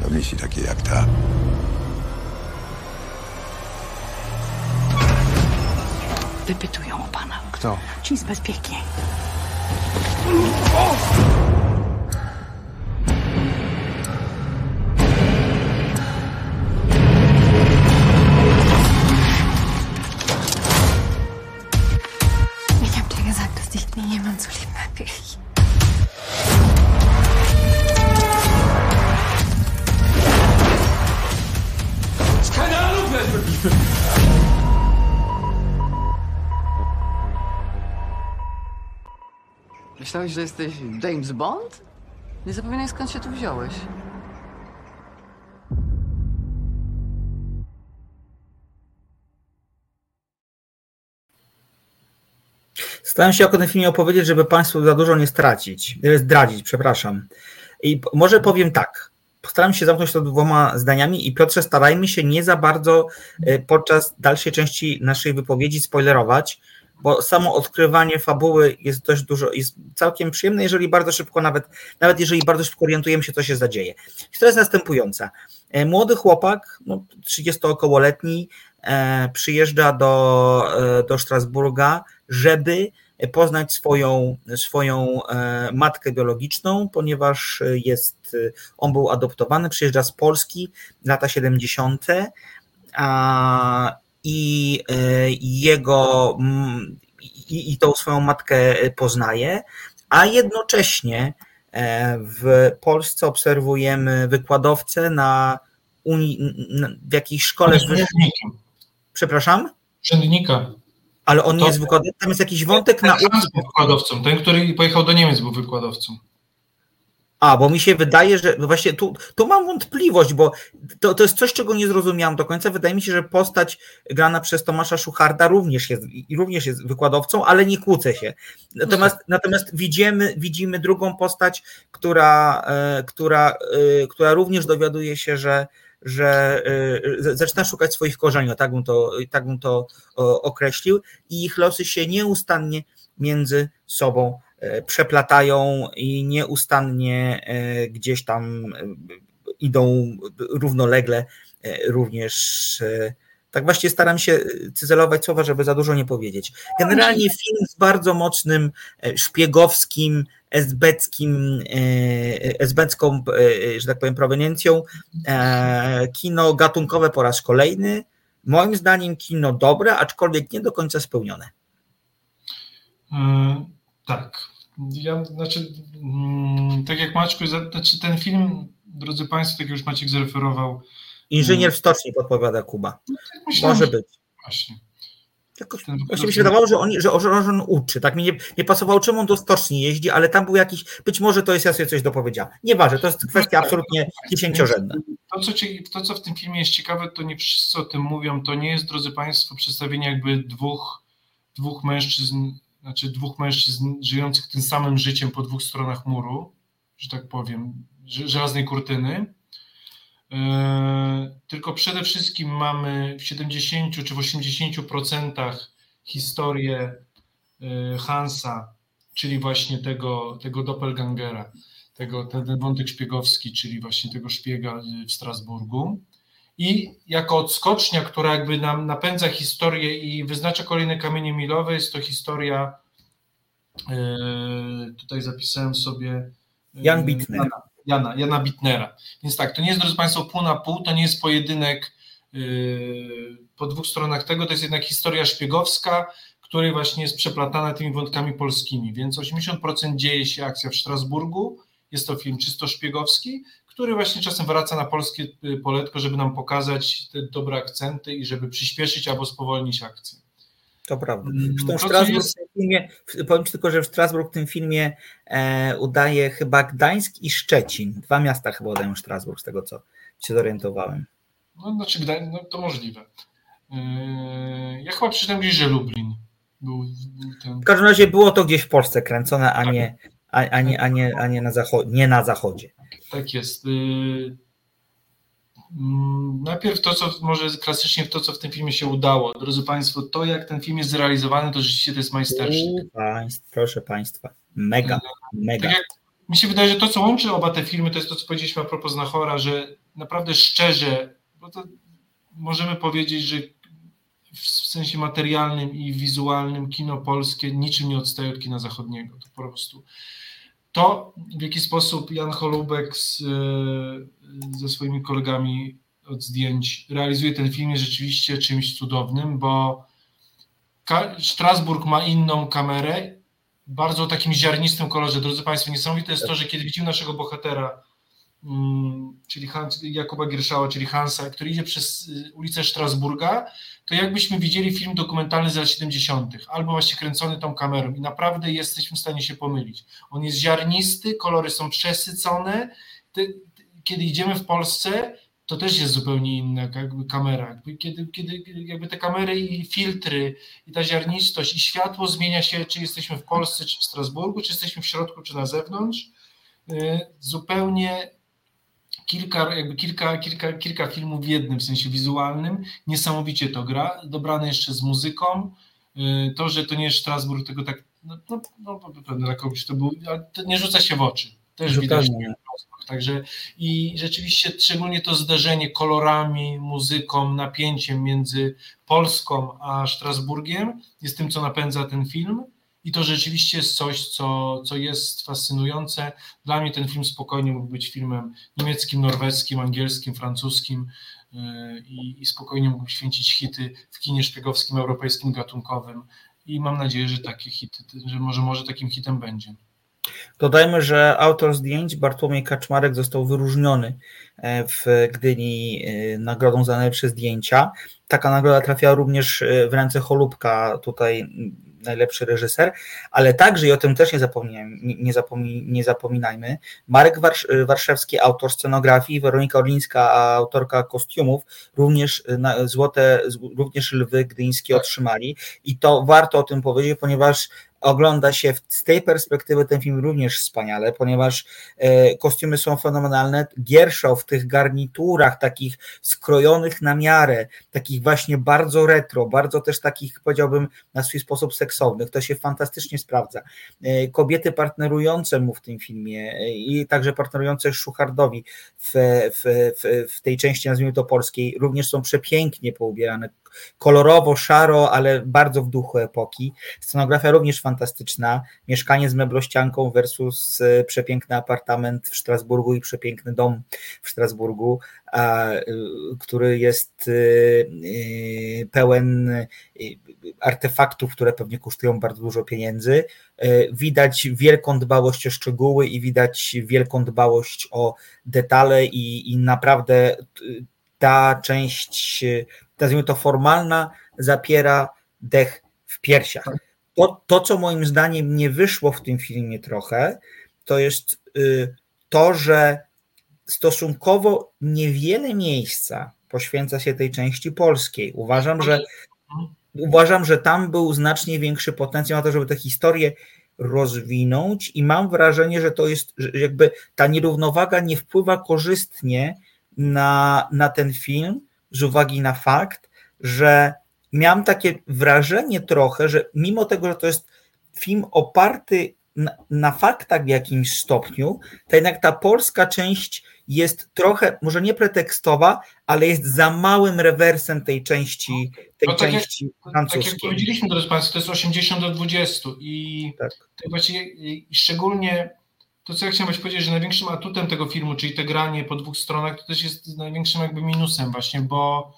Do misji takiej jak ta. Wypytują o pana. Kto? Ci z bezpieki. Ich Myślałeś, że jesteś James Bond? Nie zapominaj skąd się tu wziąłeś. Staram się o tym filmie opowiedzieć, żeby Państwu za dużo nie stracić, e, zdradzić, przepraszam. I może powiem tak. Postaram się zamknąć to dwoma zdaniami i Piotrze, starajmy się nie za bardzo e, podczas dalszej części naszej wypowiedzi spoilerować, bo samo odkrywanie fabuły jest dość dużo, jest całkiem przyjemne, jeżeli bardzo szybko, nawet, nawet jeżeli bardzo szybko orientujemy się, co się zadzieje. Historia jest następująca. E, młody chłopak, no, 30-okołoletni, e, przyjeżdża do, e, do Strasburga, żeby poznać swoją, swoją matkę biologiczną, ponieważ jest, on był adoptowany, przyjeżdża z Polski, lata 70. A, i jego i, i tą swoją matkę poznaje, a jednocześnie w Polsce obserwujemy wykładowcę na, uni, w jakiejś szkole wyższej. Przepraszam? Urzędnika. Ale on nie jest wykładowcą, tam jest jakiś wątek na był wykładowcą. Ten, który pojechał do Niemiec, był wykładowcą. A, bo mi się wydaje, że właśnie tu, tu mam wątpliwość, bo to, to jest coś, czego nie zrozumiałam do końca. Wydaje mi się, że postać grana przez Tomasza Szucharda również jest, również jest wykładowcą, ale nie kłócę się. Natomiast, natomiast widzimy, widzimy drugą postać, która, która, która również dowiaduje się, że że zaczyna szukać swoich korzeni, tak bym to, tak bym to określił, i ich losy się nieustannie między sobą przeplatają i nieustannie gdzieś tam idą równolegle również tak właśnie staram się cyzelować słowa, żeby za dużo nie powiedzieć. Generalnie film z bardzo mocnym e, szpiegowskim, esbeckim, e, esbecką, e, że tak powiem, proweniencją. Kino gatunkowe po raz kolejny. Moim zdaniem kino dobre, aczkolwiek nie do końca spełnione. Tak. Ja, znaczy, mm, tak jak Maćku, znaczy ten film, drodzy Państwo, tak jak już Maciek zreferował, Inżynier w stoczni podpowiada Kuba. No, Myślałem, Może być. Właśnie. Jakoś, właśnie mi się wydawało, że on, że, że on uczy. Tak mi nie, nie pasowało, czemu on do stoczni jeździ, ale tam był jakiś, być może to jest ja sobie coś dopowiedziałem. Nieważne, to jest kwestia absolutnie dziesięciorzędna. To co, to, co w tym filmie jest ciekawe, to nie wszyscy o tym mówią, to nie jest, drodzy Państwo, przedstawienie jakby dwóch, dwóch mężczyzn, znaczy dwóch mężczyzn żyjących tym samym życiem po dwóch stronach muru, że tak powiem, żelaznej kurtyny, E, tylko przede wszystkim mamy w 70 czy w 80% historię e, Hansa, czyli właśnie tego, tego doppelgangera, tego, ten wątek szpiegowski, czyli właśnie tego szpiega w Strasburgu. I jako odskocznia, która jakby nam napędza historię i wyznacza kolejne kamienie milowe, jest to historia, e, tutaj zapisałem sobie... Jan Bittner. Jana, Jana Bitnera. Więc tak, to nie jest, drodzy Państwo, pół na pół, to nie jest pojedynek yy, po dwóch stronach tego, to jest jednak historia szpiegowska, której właśnie jest przeplatana tymi wątkami polskimi. Więc 80% dzieje się akcja w Strasburgu, jest to film czysto szpiegowski, który właśnie czasem wraca na polskie y, poletko, żeby nam pokazać te dobre akcenty i żeby przyspieszyć albo spowolnić akcję. To prawda. Mm, Zresztą Strasburg jest... w tym filmie, powiem Ci tylko, że w Strasburg w tym filmie e, udaje chyba Gdańsk i Szczecin. Dwa miasta chyba udają Strasburg, z tego co się zorientowałem. No, znaczy Gdańsk, no to możliwe. E, ja chyba przeczytałem gdzieś, że Lublin był, był ten... W każdym razie było to gdzieś w Polsce kręcone, a nie, a, a nie, a nie, a nie, na, zachodzie, nie na zachodzie. Tak jest. Y, Mm, najpierw to, co może klasycznie to, co w tym filmie się udało. Drodzy Państwo, to jak ten film jest zrealizowany, to rzeczywiście to jest majstersztyk. Proszę Państwa, mega, e, mega. Tak jak, mi się wydaje, że to, co łączy oba te filmy, to jest to, co powiedzieliśmy a propos Znachora, że naprawdę szczerze, bo to możemy powiedzieć, że sensie materialnym i wizualnym kino polskie niczym nie odstaje od kina zachodniego. To po prostu to, w jaki sposób Jan Holubek z, ze swoimi kolegami od zdjęć realizuje ten film jest rzeczywiście czymś cudownym, bo Strasburg ma inną kamerę, bardzo o takim ziarnistym kolorze. Drodzy Państwo, niesamowite jest to, że kiedy widzimy naszego bohatera, czyli Hans, Jakuba Gierszała, czyli Hansa, który idzie przez y, ulicę Strasburga, to jakbyśmy widzieli film dokumentalny z lat 70., albo właśnie kręcony tą kamerą i naprawdę jesteśmy w stanie się pomylić. On jest ziarnisty, kolory są przesycone. Kiedy idziemy w Polsce, to też jest zupełnie inna jakby kamera. Kiedy, kiedy jakby te kamery i filtry, i ta ziarnistość, i światło zmienia się, czy jesteśmy w Polsce, czy w Strasburgu, czy jesteśmy w środku, czy na zewnątrz. Y, zupełnie kilka, jakby kilka, kilka, kilka filmów w jednym, w sensie wizualnym. Niesamowicie to gra, dobrane jeszcze z muzyką. Y, to, że to nie jest Strasburg, tylko tak, no, no, no dla kogoś to był, to nie rzuca się w oczy. Też widać. Także i rzeczywiście szczególnie to zderzenie kolorami, muzyką, napięciem między Polską a Strasburgiem jest tym, co napędza ten film. I to rzeczywiście jest coś, co, co jest fascynujące. Dla mnie ten film spokojnie mógł być filmem niemieckim, norweskim, angielskim, francuskim yy, i, i spokojnie mógł święcić hity w kinie szpiegowskim, europejskim, gatunkowym. I mam nadzieję, że takie hity, że może, może takim hitem będzie. Dodajmy, że autor zdjęć Bartłomiej Kaczmarek został wyróżniony e, w Gdyni e, nagrodą za najlepsze zdjęcia. Taka nagroda trafiała również e, w ręce Cholubka, tutaj najlepszy reżyser, ale także, i o tym też nie, nie, zapomni, nie zapominajmy, Marek Warsz, Warszewski, autor scenografii, Weronika Orlińska, autorka kostiumów, również złote, również lwy gdyńskie otrzymali. I to warto o tym powiedzieć, ponieważ ogląda się z tej perspektywy ten film również wspaniale, ponieważ e, kostiumy są fenomenalne. Gierszow w tych garniturach takich skrojonych na miarę, takich właśnie bardzo retro, bardzo też takich powiedziałbym na swój sposób seksownych, to się fantastycznie sprawdza. E, kobiety partnerujące mu w tym filmie e, i także partnerujące Szuchardowi w, w, w, w tej części, nazwijmy to polskiej, również są przepięknie poubierane, kolorowo, szaro, ale bardzo w duchu epoki. Scenografia również fantastyczna. Mieszkanie z meblościanką versus e, przepiękny apartament w Strasburgu i przepiękny dom w Strasburgu, e, który jest e, pełen artefaktów, które pewnie kosztują bardzo dużo pieniędzy. Widać wielką dbałość o szczegóły i widać wielką dbałość o detale i, i naprawdę ta część nazwijmy to formalna, zapiera dech w piersiach. To, to, co moim zdaniem nie wyszło w tym filmie trochę, to jest y, to, że stosunkowo niewiele miejsca poświęca się tej części polskiej. Uważam, że uważam, że tam był znacznie większy potencjał na to, żeby tę historię rozwinąć i mam wrażenie, że to jest że jakby ta nierównowaga nie wpływa korzystnie na, na ten film, z uwagi na fakt, że miałem takie wrażenie trochę, że mimo tego, że to jest film oparty na, na, faktach w jakimś stopniu, to jednak ta polska część jest trochę, może nie pretekstowa, ale jest za małym rewersem tej części, tej no, tak części jak, francuskiej. Tak jak powiedzieliśmy, drodzy Państwo, to jest 80 do 20 i tak. to właściwie szczególnie to, co ja chciałem powiedzieć, że największym atutem tego filmu, czyli te granie po dwóch stronach, to też jest największym jakby minusem właśnie, bo,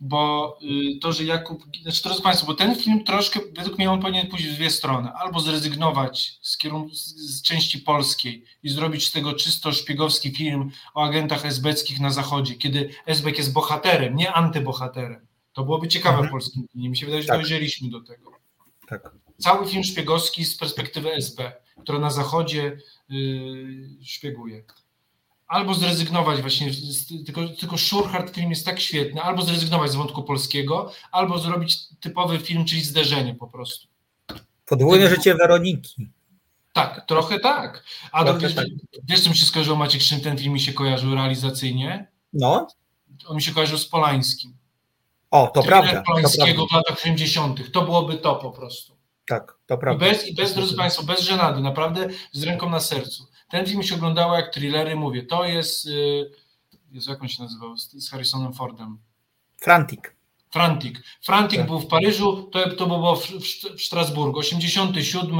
bo y, to, że Jakub, znaczy drodzy Państwo, bo ten film troszkę, według mnie on powinien pójść w dwie strony, albo zrezygnować z, kierunku, z części polskiej i zrobić z tego czysto szpiegowski film o agentach esbeckich na zachodzie, kiedy Esbek jest bohaterem, nie antybohaterem. To byłoby ciekawe mhm. w polskim filmie. Mi się wydaje, że tak. dojrzeliśmy do tego. Tak. Cały film szpiegowski z perspektywy SB, która na zachodzie yy, szpieguje. Albo zrezygnować właśnie, tylko, tylko Szurhard film jest tak świetny, albo zrezygnować z wątku polskiego, albo zrobić typowy film, czyli zderzenie po prostu. Podwójne życie Weroniki. Tak, trochę tak. A trochę do, tak. wiesz, co mi się skojarzyło, Maciek, czym ten film mi się kojarzył realizacyjnie? No. On mi się kojarzył z Polańskim. O, to prawda. Polańskiego w latach 80. To byłoby to po prostu. Tak, to prawda. I bez, i bez drodzy Państwo, bez żenady, naprawdę z ręką na sercu. Ten film się oglądało jak thrillery, mówię, to jest, yy, Jezu, jak on się nazywał, z, Harrisonem Fordem? Frantic. Frantic. Frantic tak. był w Paryżu, to, to było w, w, w Strasburgu, 87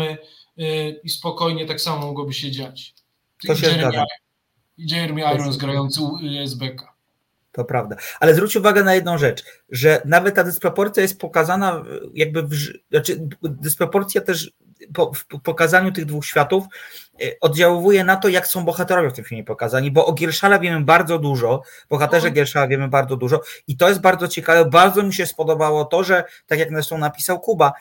yy, i spokojnie tak samo mogłoby się dziać. To się Jeremy, Jeremy Irons grający SBK to prawda. Ale zwróć uwagę na jedną rzecz, że nawet ta dysproporcja jest pokazana jakby, w, znaczy dysproporcja też po, w pokazaniu tych dwóch światów e, oddziałuje na to, jak są bohaterowie w tym filmie pokazani, bo o Gierszala wiemy bardzo dużo, bohaterze Gierszala wiemy bardzo dużo i to jest bardzo ciekawe, bardzo mi się spodobało to, że tak jak zresztą napisał Kuba,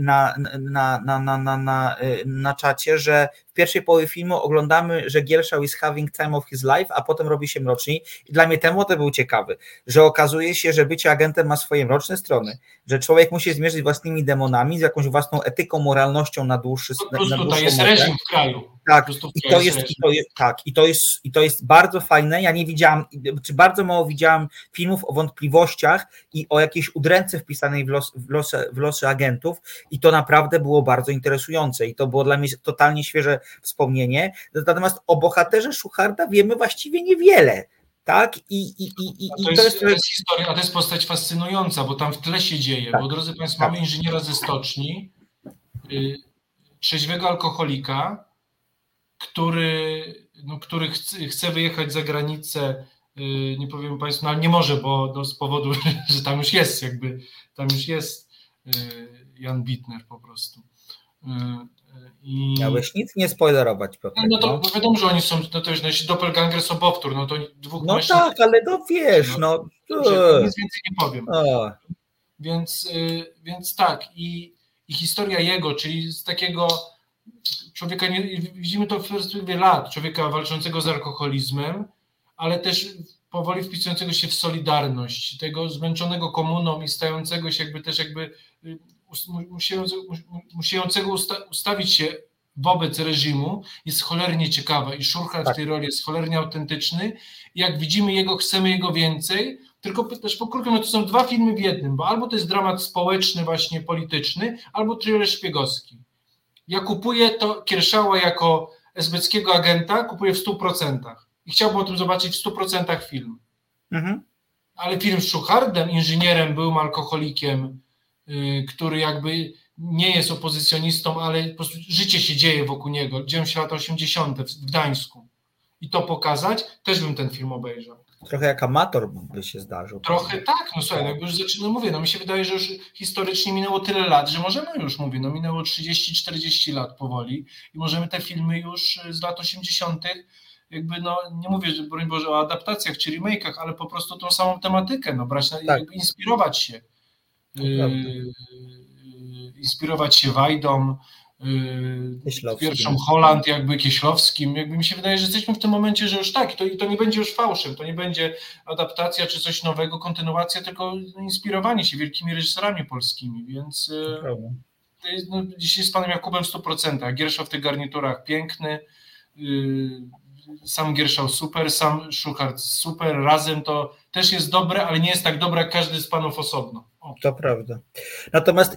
na, na, na, na, na, na, na czacie, że w pierwszej połowie filmu oglądamy, że Gielszał is having time of his life, a potem robi się mroczniej. I dla mnie ten motyw był ciekawy, że okazuje się, że bycie agentem ma swoje mroczne strony, że człowiek musi zmierzyć własnymi demonami, z jakąś własną etyką, moralnością na dłuższy no, na, na tutaj jest reżim w kraju. Tak, i to jest, i to jest, tak, i to jest, i to jest bardzo fajne. Ja nie widziałam, czy bardzo mało widziałam filmów o wątpliwościach i o jakiejś udręce wpisanej w, los, w, losy, w losy agentów, i to naprawdę było bardzo interesujące i to było dla mnie totalnie świeże wspomnienie. Natomiast o bohaterze Szucharda wiemy właściwie niewiele. Tak? I, i, i, i, to, jest, to, jest, historia, a to jest postać fascynująca, bo tam w tle się dzieje. Tak. Bo drodzy Państwo, tak. mamy inżyniera ze stoczni, y, trzeźwego alkoholika, który, no, który chce, chce wyjechać za granicę, y, nie powiem Państwu, no ale nie może, bo no, z powodu, że tam już jest, jakby tam już jest y, Jan Bitner po prostu. I... Miałeś nic nie spoilerować, Piotr. No to no. wiadomo, że oni są, no to już no, doppelganger sobowtór, no to dwóch No mężczyzn... tak, ale no wiesz, no. no nic więcej nie powiem. A. Więc, y, więc tak, i, i historia jego, czyli z takiego człowieka, nie, widzimy to w perspektywie lat, człowieka walczącego z alkoholizmem, ale też powoli wpisującego się w solidarność, tego zmęczonego komuną i stającego się jakby też jakby y, musiejącego ustawić się wobec reżimu jest cholernie ciekawa i Szurka tak. w tej roli jest cholernie autentyczny. Jak widzimy jego, chcemy jego więcej, tylko też pokrótce, no to są dwa filmy w jednym, bo albo to jest dramat społeczny, właśnie polityczny, albo thriller szpiegowski. Ja kupuję to Kierszała jako esbeckiego agenta, kupuję w 100%. I chciałbym o tym zobaczyć w 100% film. Mhm. Ale film z Szuchardem, inżynierem, byłym alkoholikiem, yy, który jakby nie jest opozycjonistą, ale po prostu życie się dzieje wokół niego. Dzieją się lata 80. w Gdańsku. I to pokazać, też bym ten film obejrzał. Trochę jak amator by się zdarzył. Trochę tak, no słuchaj, no już zaczynam, mówię, no mi się wydaje, że już historycznie minęło tyle lat, że możemy już, mówię, no minęło 30-40 lat powoli i możemy te filmy już z lat 80 jakby, no nie mówię, że broń Boże o adaptacjach czy remake'ach, ale po prostu tą samą tematykę, no brać, tak. jakby inspirować się. Yy, inspirować się Wajdą, yy, pierwszą Holland, jakby Kieślowskim. Jakby mi się wydaje, że jesteśmy w tym momencie, że już tak, to, to nie będzie już fałszem, to nie będzie adaptacja czy coś nowego, kontynuacja, tylko inspirowanie się wielkimi reżyserami polskimi, więc yy, no, dzisiaj z panem Jakubem w 100%. Giersza w tych garniturach piękny, yy, sam Gierszał super, sam Szuchart super, razem to też jest dobre, ale nie jest tak dobre jak każdy z panów osobno. To prawda. Natomiast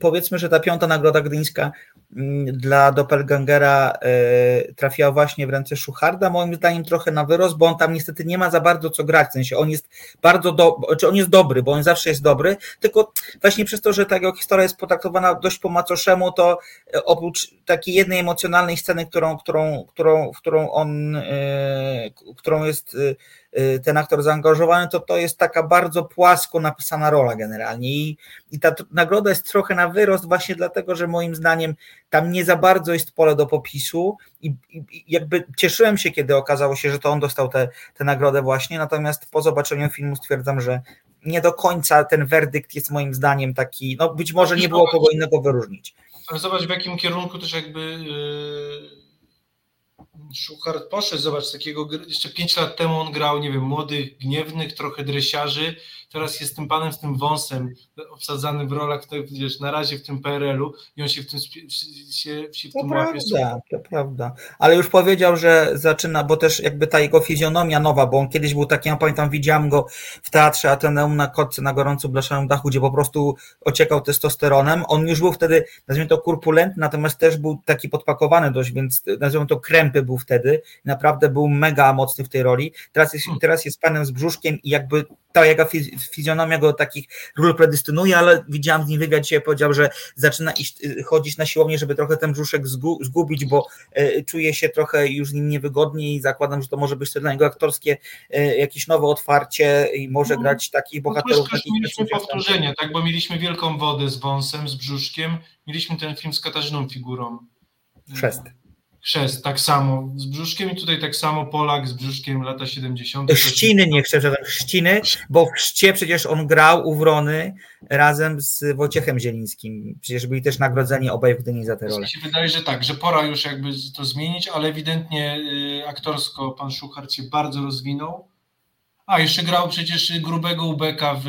powiedzmy, że ta piąta nagroda gdyńska dla Doppelgangera y, trafiła właśnie w ręce Szucharda, moim zdaniem trochę na wyrost, bo on tam niestety nie ma za bardzo co grać, w sensie on jest bardzo do, czy on jest dobry, bo on zawsze jest dobry, tylko właśnie przez to, że ta jego historia jest potraktowana dość po macoszemu, to e, oprócz takiej jednej emocjonalnej sceny, którą, którą, którą, w którą on, y, którą jest Y, ten aktor zaangażowany, to to jest taka bardzo płasko napisana rola generalnie i, i ta nagroda jest trochę na wyrost właśnie dlatego, że moim zdaniem tam nie za bardzo jest pole do popisu i, i jakby cieszyłem się, kiedy okazało się, że to on dostał tę nagrodę właśnie, natomiast po zobaczeniu filmu stwierdzam, że nie do końca ten werdykt jest moim zdaniem taki, no być może nie było kogo innego wyróżnić. Ale zobacz w jakim kierunku też jakby yy poszedł, zobacz, takiego, jeszcze 5 lat temu on grał, nie wiem, młodych, gniewnych, trochę dresiarzy, teraz jest tym panem z tym wąsem, obsadzany w rolach, to, wiesz, na razie w tym PRL-u i on się w tym, się, się w to tym prawda, łapie. To prawda, ale już powiedział, że zaczyna, bo też jakby ta jego fizjonomia nowa, bo on kiedyś był taki, ja pamiętam, widziałem go w teatrze Ateneum na kotce na gorąco blaszanym dachu, gdzie po prostu ociekał testosteronem. On już był wtedy, nazwijmy to kurpulentny, natomiast też był taki podpakowany dość, więc nazwijmy to krępy był wtedy. Naprawdę był mega mocny w tej roli. Teraz jest, hmm. teraz jest panem z brzuszkiem i jakby ta jego fizjonomia go takich ról predystynuje, ale widziałam z nim wywiad dzisiaj, powiedział, że zaczyna iść, y, chodzić na siłownię, żeby trochę ten brzuszek zgubić, bo y, czuje się trochę już z nim niewygodnie i zakładam, że to może być to dla niego aktorskie y, jakieś nowe otwarcie i może no, grać takich no bohaterów. No mieliśmy powtórzenie, tak, bo mieliśmy Wielką Wodę z wąsem, z brzuszkiem, mieliśmy ten film z Katarzyną Figurą. Chrzest. Chrzest tak samo z brzuszkiem i tutaj tak samo Polak z brzuszkiem lata 70. Chrzciny, nie chcę, że chrzciny, bo w chrzcie przecież on grał u Wrony razem z Wojciechem Zielińskim. Przecież byli też nagrodzeni obaj w Gdyni za tę rolę. Mi się wydaje, że tak, że pora już jakby to zmienić, ale ewidentnie y, aktorsko pan Szuchar się bardzo rozwinął. A, jeszcze grał przecież grubego ubeka w,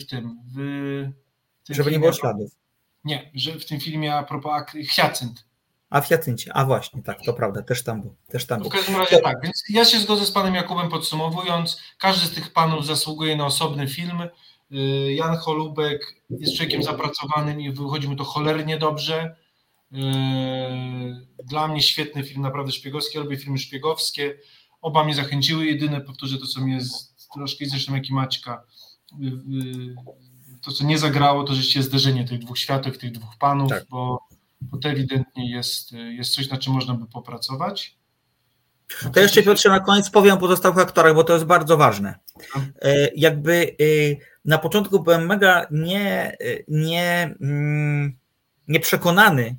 w tym. W, w tym Żeby filmie. nie było śladów. Nie, że w tym filmie a propos Hyacynt a w Jacyncie, a właśnie, tak, to prawda, też tam był. Też tam był. W każdym razie tak, więc ja się zgodzę z panem Jakubem podsumowując, każdy z tych panów zasługuje na osobny film. Y, Jan Holubek jest człowiekiem zapracowanym i wychodzi mu to cholernie dobrze. Y, dla mnie świetny film, naprawdę szpiegowski, ja lubię filmy szpiegowskie. Oba mnie zachęciły, jedyne powtórzę to, co mnie z, troszkę zresztą jak i Maćka, y, to, co nie zagrało, to rzeczywiście zderzenie tych dwóch światów, tych dwóch panów, tak. bo bo to ewidentnie jest, jest coś, na czym można by popracować. To jeszcze Piotrze na koniec powiem o pozostałych aktorach, bo to jest bardzo ważne. E, jakby e, na początku byłem mega nie, nie, mm, nieprzekonany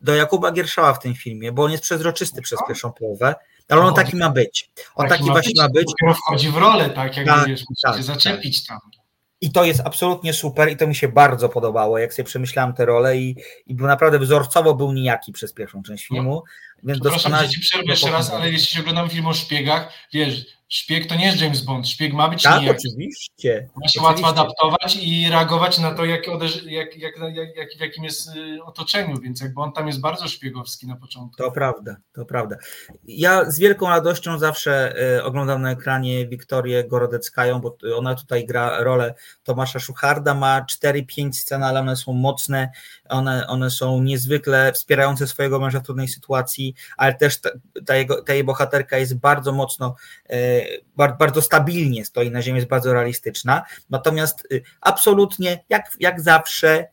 do Jakuba Gierszała w tym filmie, bo on jest przezroczysty przez pierwszą połowę, ale on taki ma być. On taki, taki właśnie ma być. Wchodzi w rolę, tak jak tak, wiesz, tak, się zaczepić tak. tam. I to jest absolutnie super i to mi się bardzo podobało, jak sobie przemyślałem tę rolę i, i był naprawdę wzorcowo był nijaki przez pierwszą część filmu. Więc doskonale... ci przerwę jeszcze raz, ale jeśli oglądamy film o szpiegach, wiesz, Szpieg to nie jest James Bond, szpieg ma być tak, nijaki. oczywiście. Ma się łatwo adaptować i reagować na to, jak, oderzy, jak, jak, jak, w jakim jest y, otoczeniu, więc jakby on tam jest bardzo szpiegowski na początku. To prawda, to prawda. Ja z wielką radością zawsze y, oglądam na ekranie Wiktorię Gorodeckają, bo ona tutaj gra rolę Tomasza Szucharda, ma 4-5 scen, ale one są mocne, one, one są niezwykle wspierające swojego męża w trudnej sytuacji, ale też ta, ta, jego, ta jej bohaterka jest bardzo mocno, y, bardzo stabilnie stoi na ziemi, jest bardzo realistyczna. Natomiast y, absolutnie, jak, jak zawsze,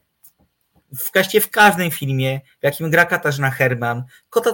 w, w każdym filmie, w jakim gra Katarzyna Herman,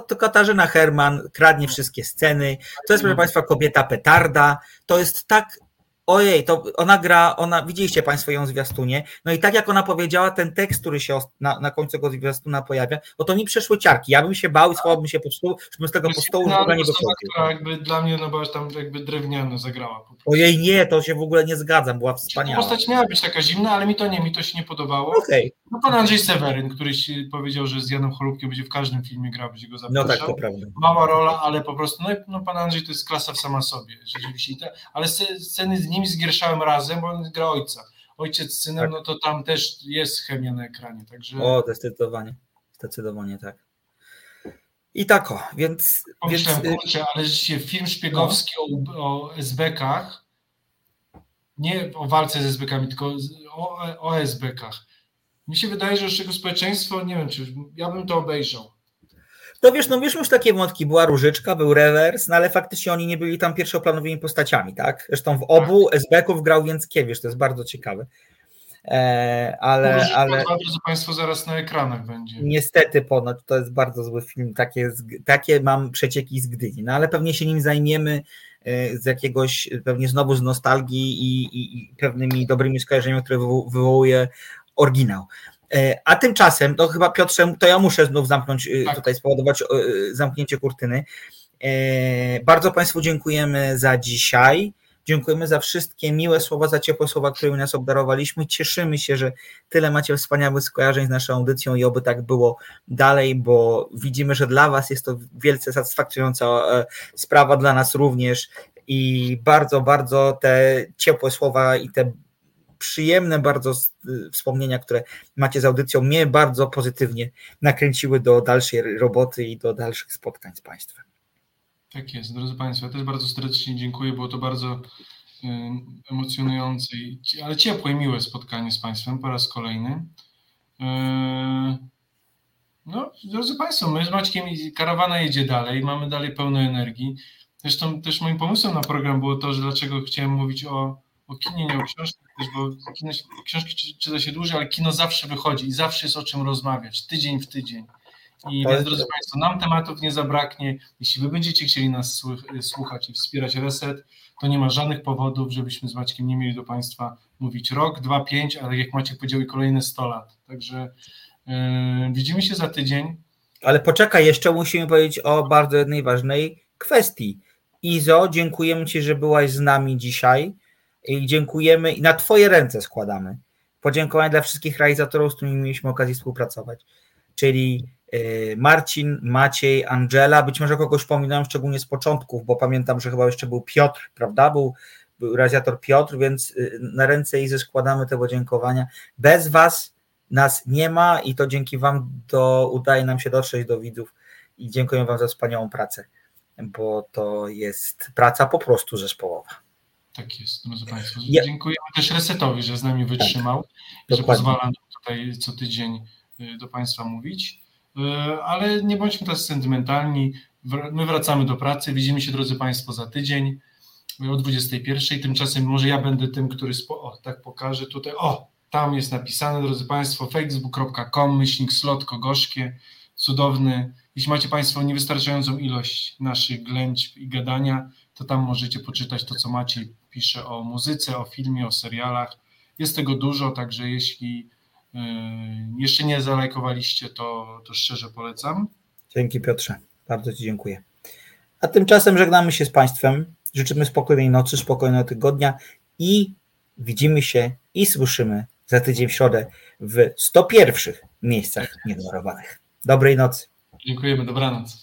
to Katarzyna Herman kradnie wszystkie sceny. To jest, proszę Państwa, kobieta petarda. To jest tak Ojej, to ona gra, ona, widzieliście Państwo ją zwiastunie, no i tak jak ona powiedziała, ten tekst, który się na, na końcu tego zwiastuna pojawia, no to mi przeszły ciarki, ja bym się bał i schowałbym się pod stół, żebym z tego po stołu w ogóle nie dochodził. która jakby dla mnie, no bo tam jakby drewniano zagrała. Ojej, nie, to się w ogóle nie zgadzam, była wspaniała. Postać miała być taka zimna, ale mi to nie, mi to się nie podobało. Okay. No pan Andrzej Seweryn, który powiedział, że z Janem Cholubkiem będzie w każdym filmie grał, będzie go zapraszał. No tak, to prawda. Mała rola, ale po prostu, no, no pan Andrzej to jest klasa w sama sobie, rzeczywiście. Ale sceny z nim z Gierszałem razem, bo on gra ojca. Ojciec z synem, tak. no to tam też jest chemia na ekranie, także... O, zdecydowanie, zdecydowanie tak. I tak o, więc... Pomyślałem, więc... kurczę, ale się film szpiegowski no. o, o SB-kach, nie o walce z SB-kami, tylko o, o SB-kach. Mi się wydaje, że jeszcze społeczeństwo, nie wiem, czy ja bym to obejrzał. No wiesz, no wiesz, już takie wątki, była Różyczka, był rewers, no ale faktycznie oni nie byli tam pierwszoplanowymi postaciami, tak? Zresztą w obu tak. SB-ków grał Więckiewicz, to jest bardzo ciekawe. E, ale, Różyczka, ale... drodzy Państwo, zaraz na ekranach będzie. Niestety ponoć, to jest bardzo zły film, takie, takie mam przecieki z Gdyni, no ale pewnie się nim zajmiemy z jakiegoś, pewnie znowu z nostalgii i, i, i pewnymi dobrymi skojarzeniami, które wywołuje oryginał. A tymczasem, to chyba Piotrze, to ja muszę znów zamknąć, tak. tutaj spowodować zamknięcie kurtyny. Bardzo Państwu dziękujemy za dzisiaj. Dziękujemy za wszystkie miłe słowa, za ciepłe słowa, którymi nas obdarowaliśmy. Cieszymy się, że tyle macie wspaniałych skojarzeń z naszą audycją i oby tak było dalej, bo widzimy, że dla Was jest to wielce satysfakcjonująca sprawa, dla nas również i bardzo, bardzo te ciepłe słowa i te przyjemne bardzo wspomnienia, które macie z audycją, mnie bardzo pozytywnie nakręciły do dalszej roboty i do dalszych spotkań z Państwem. Tak jest, drodzy Państwo, ja też bardzo serdecznie dziękuję, było to bardzo y, emocjonujące, ale ciepłe i miłe spotkanie z Państwem po raz kolejny. Y, no, drodzy Państwo, my z Maćkiem karawana jedzie dalej, mamy dalej pełno energii. Zresztą też moim pomysłem na program było to, że dlaczego chciałem mówić o, o kinie, nie o książkach, też, bo kino, książki czyta się dłużej, ale kino zawsze wychodzi i zawsze jest o czym rozmawiać, tydzień w tydzień. I więc, drodzy Państwo, nam tematów nie zabraknie. Jeśli Wy będziecie chcieli nas słuchać i wspierać Reset, to nie ma żadnych powodów, żebyśmy z Maćkiem nie mieli do Państwa mówić rok, dwa, pięć, ale jak Maciek powiedział, i kolejne 100 lat. Także yy, widzimy się za tydzień. Ale poczekaj, jeszcze musimy powiedzieć o bardzo jednej ważnej kwestii. Izo, dziękujemy Ci, że byłaś z nami dzisiaj i dziękujemy i na Twoje ręce składamy. Podziękowania dla wszystkich realizatorów, z którymi mieliśmy okazję współpracować. Czyli Marcin, Maciej, Angela, być może kogoś pominąłem szczególnie z początków, bo pamiętam, że chyba jeszcze był Piotr, prawda? Był, był realizator Piotr, więc na ręce Izy składamy te podziękowania. Bez Was nas nie ma i to dzięki Wam do, udaje nam się dotrzeć do widzów i dziękuję Wam za wspaniałą pracę, bo to jest praca po prostu zespołowa. Tak jest, drodzy Państwo. Dziękujemy też Resetowi, że z nami wytrzymał tak, i że pozwala nam tutaj co tydzień do Państwa mówić. Ale nie bądźmy teraz sentymentalni. My wracamy do pracy. Widzimy się, drodzy Państwo, za tydzień o 21. Tymczasem może ja będę tym, który. Spo... O, tak pokażę tutaj. O, tam jest napisane, drodzy Państwo, facebook.com, myślnik slotko gorzkie, cudowny. Jeśli macie Państwo niewystarczającą ilość naszych ględź i gadania, to tam możecie poczytać to, co Maciej pisze o muzyce, o filmie, o serialach. Jest tego dużo, także jeśli jeszcze nie zalajkowaliście, to, to szczerze polecam. Dzięki Piotrze, bardzo Ci dziękuję. A tymczasem żegnamy się z Państwem. Życzymy spokojnej nocy, spokojnego tygodnia i widzimy się i słyszymy za tydzień w środę w 101 miejscach nienumerowanych. Dobrej nocy. Dziękujemy, dobranoc.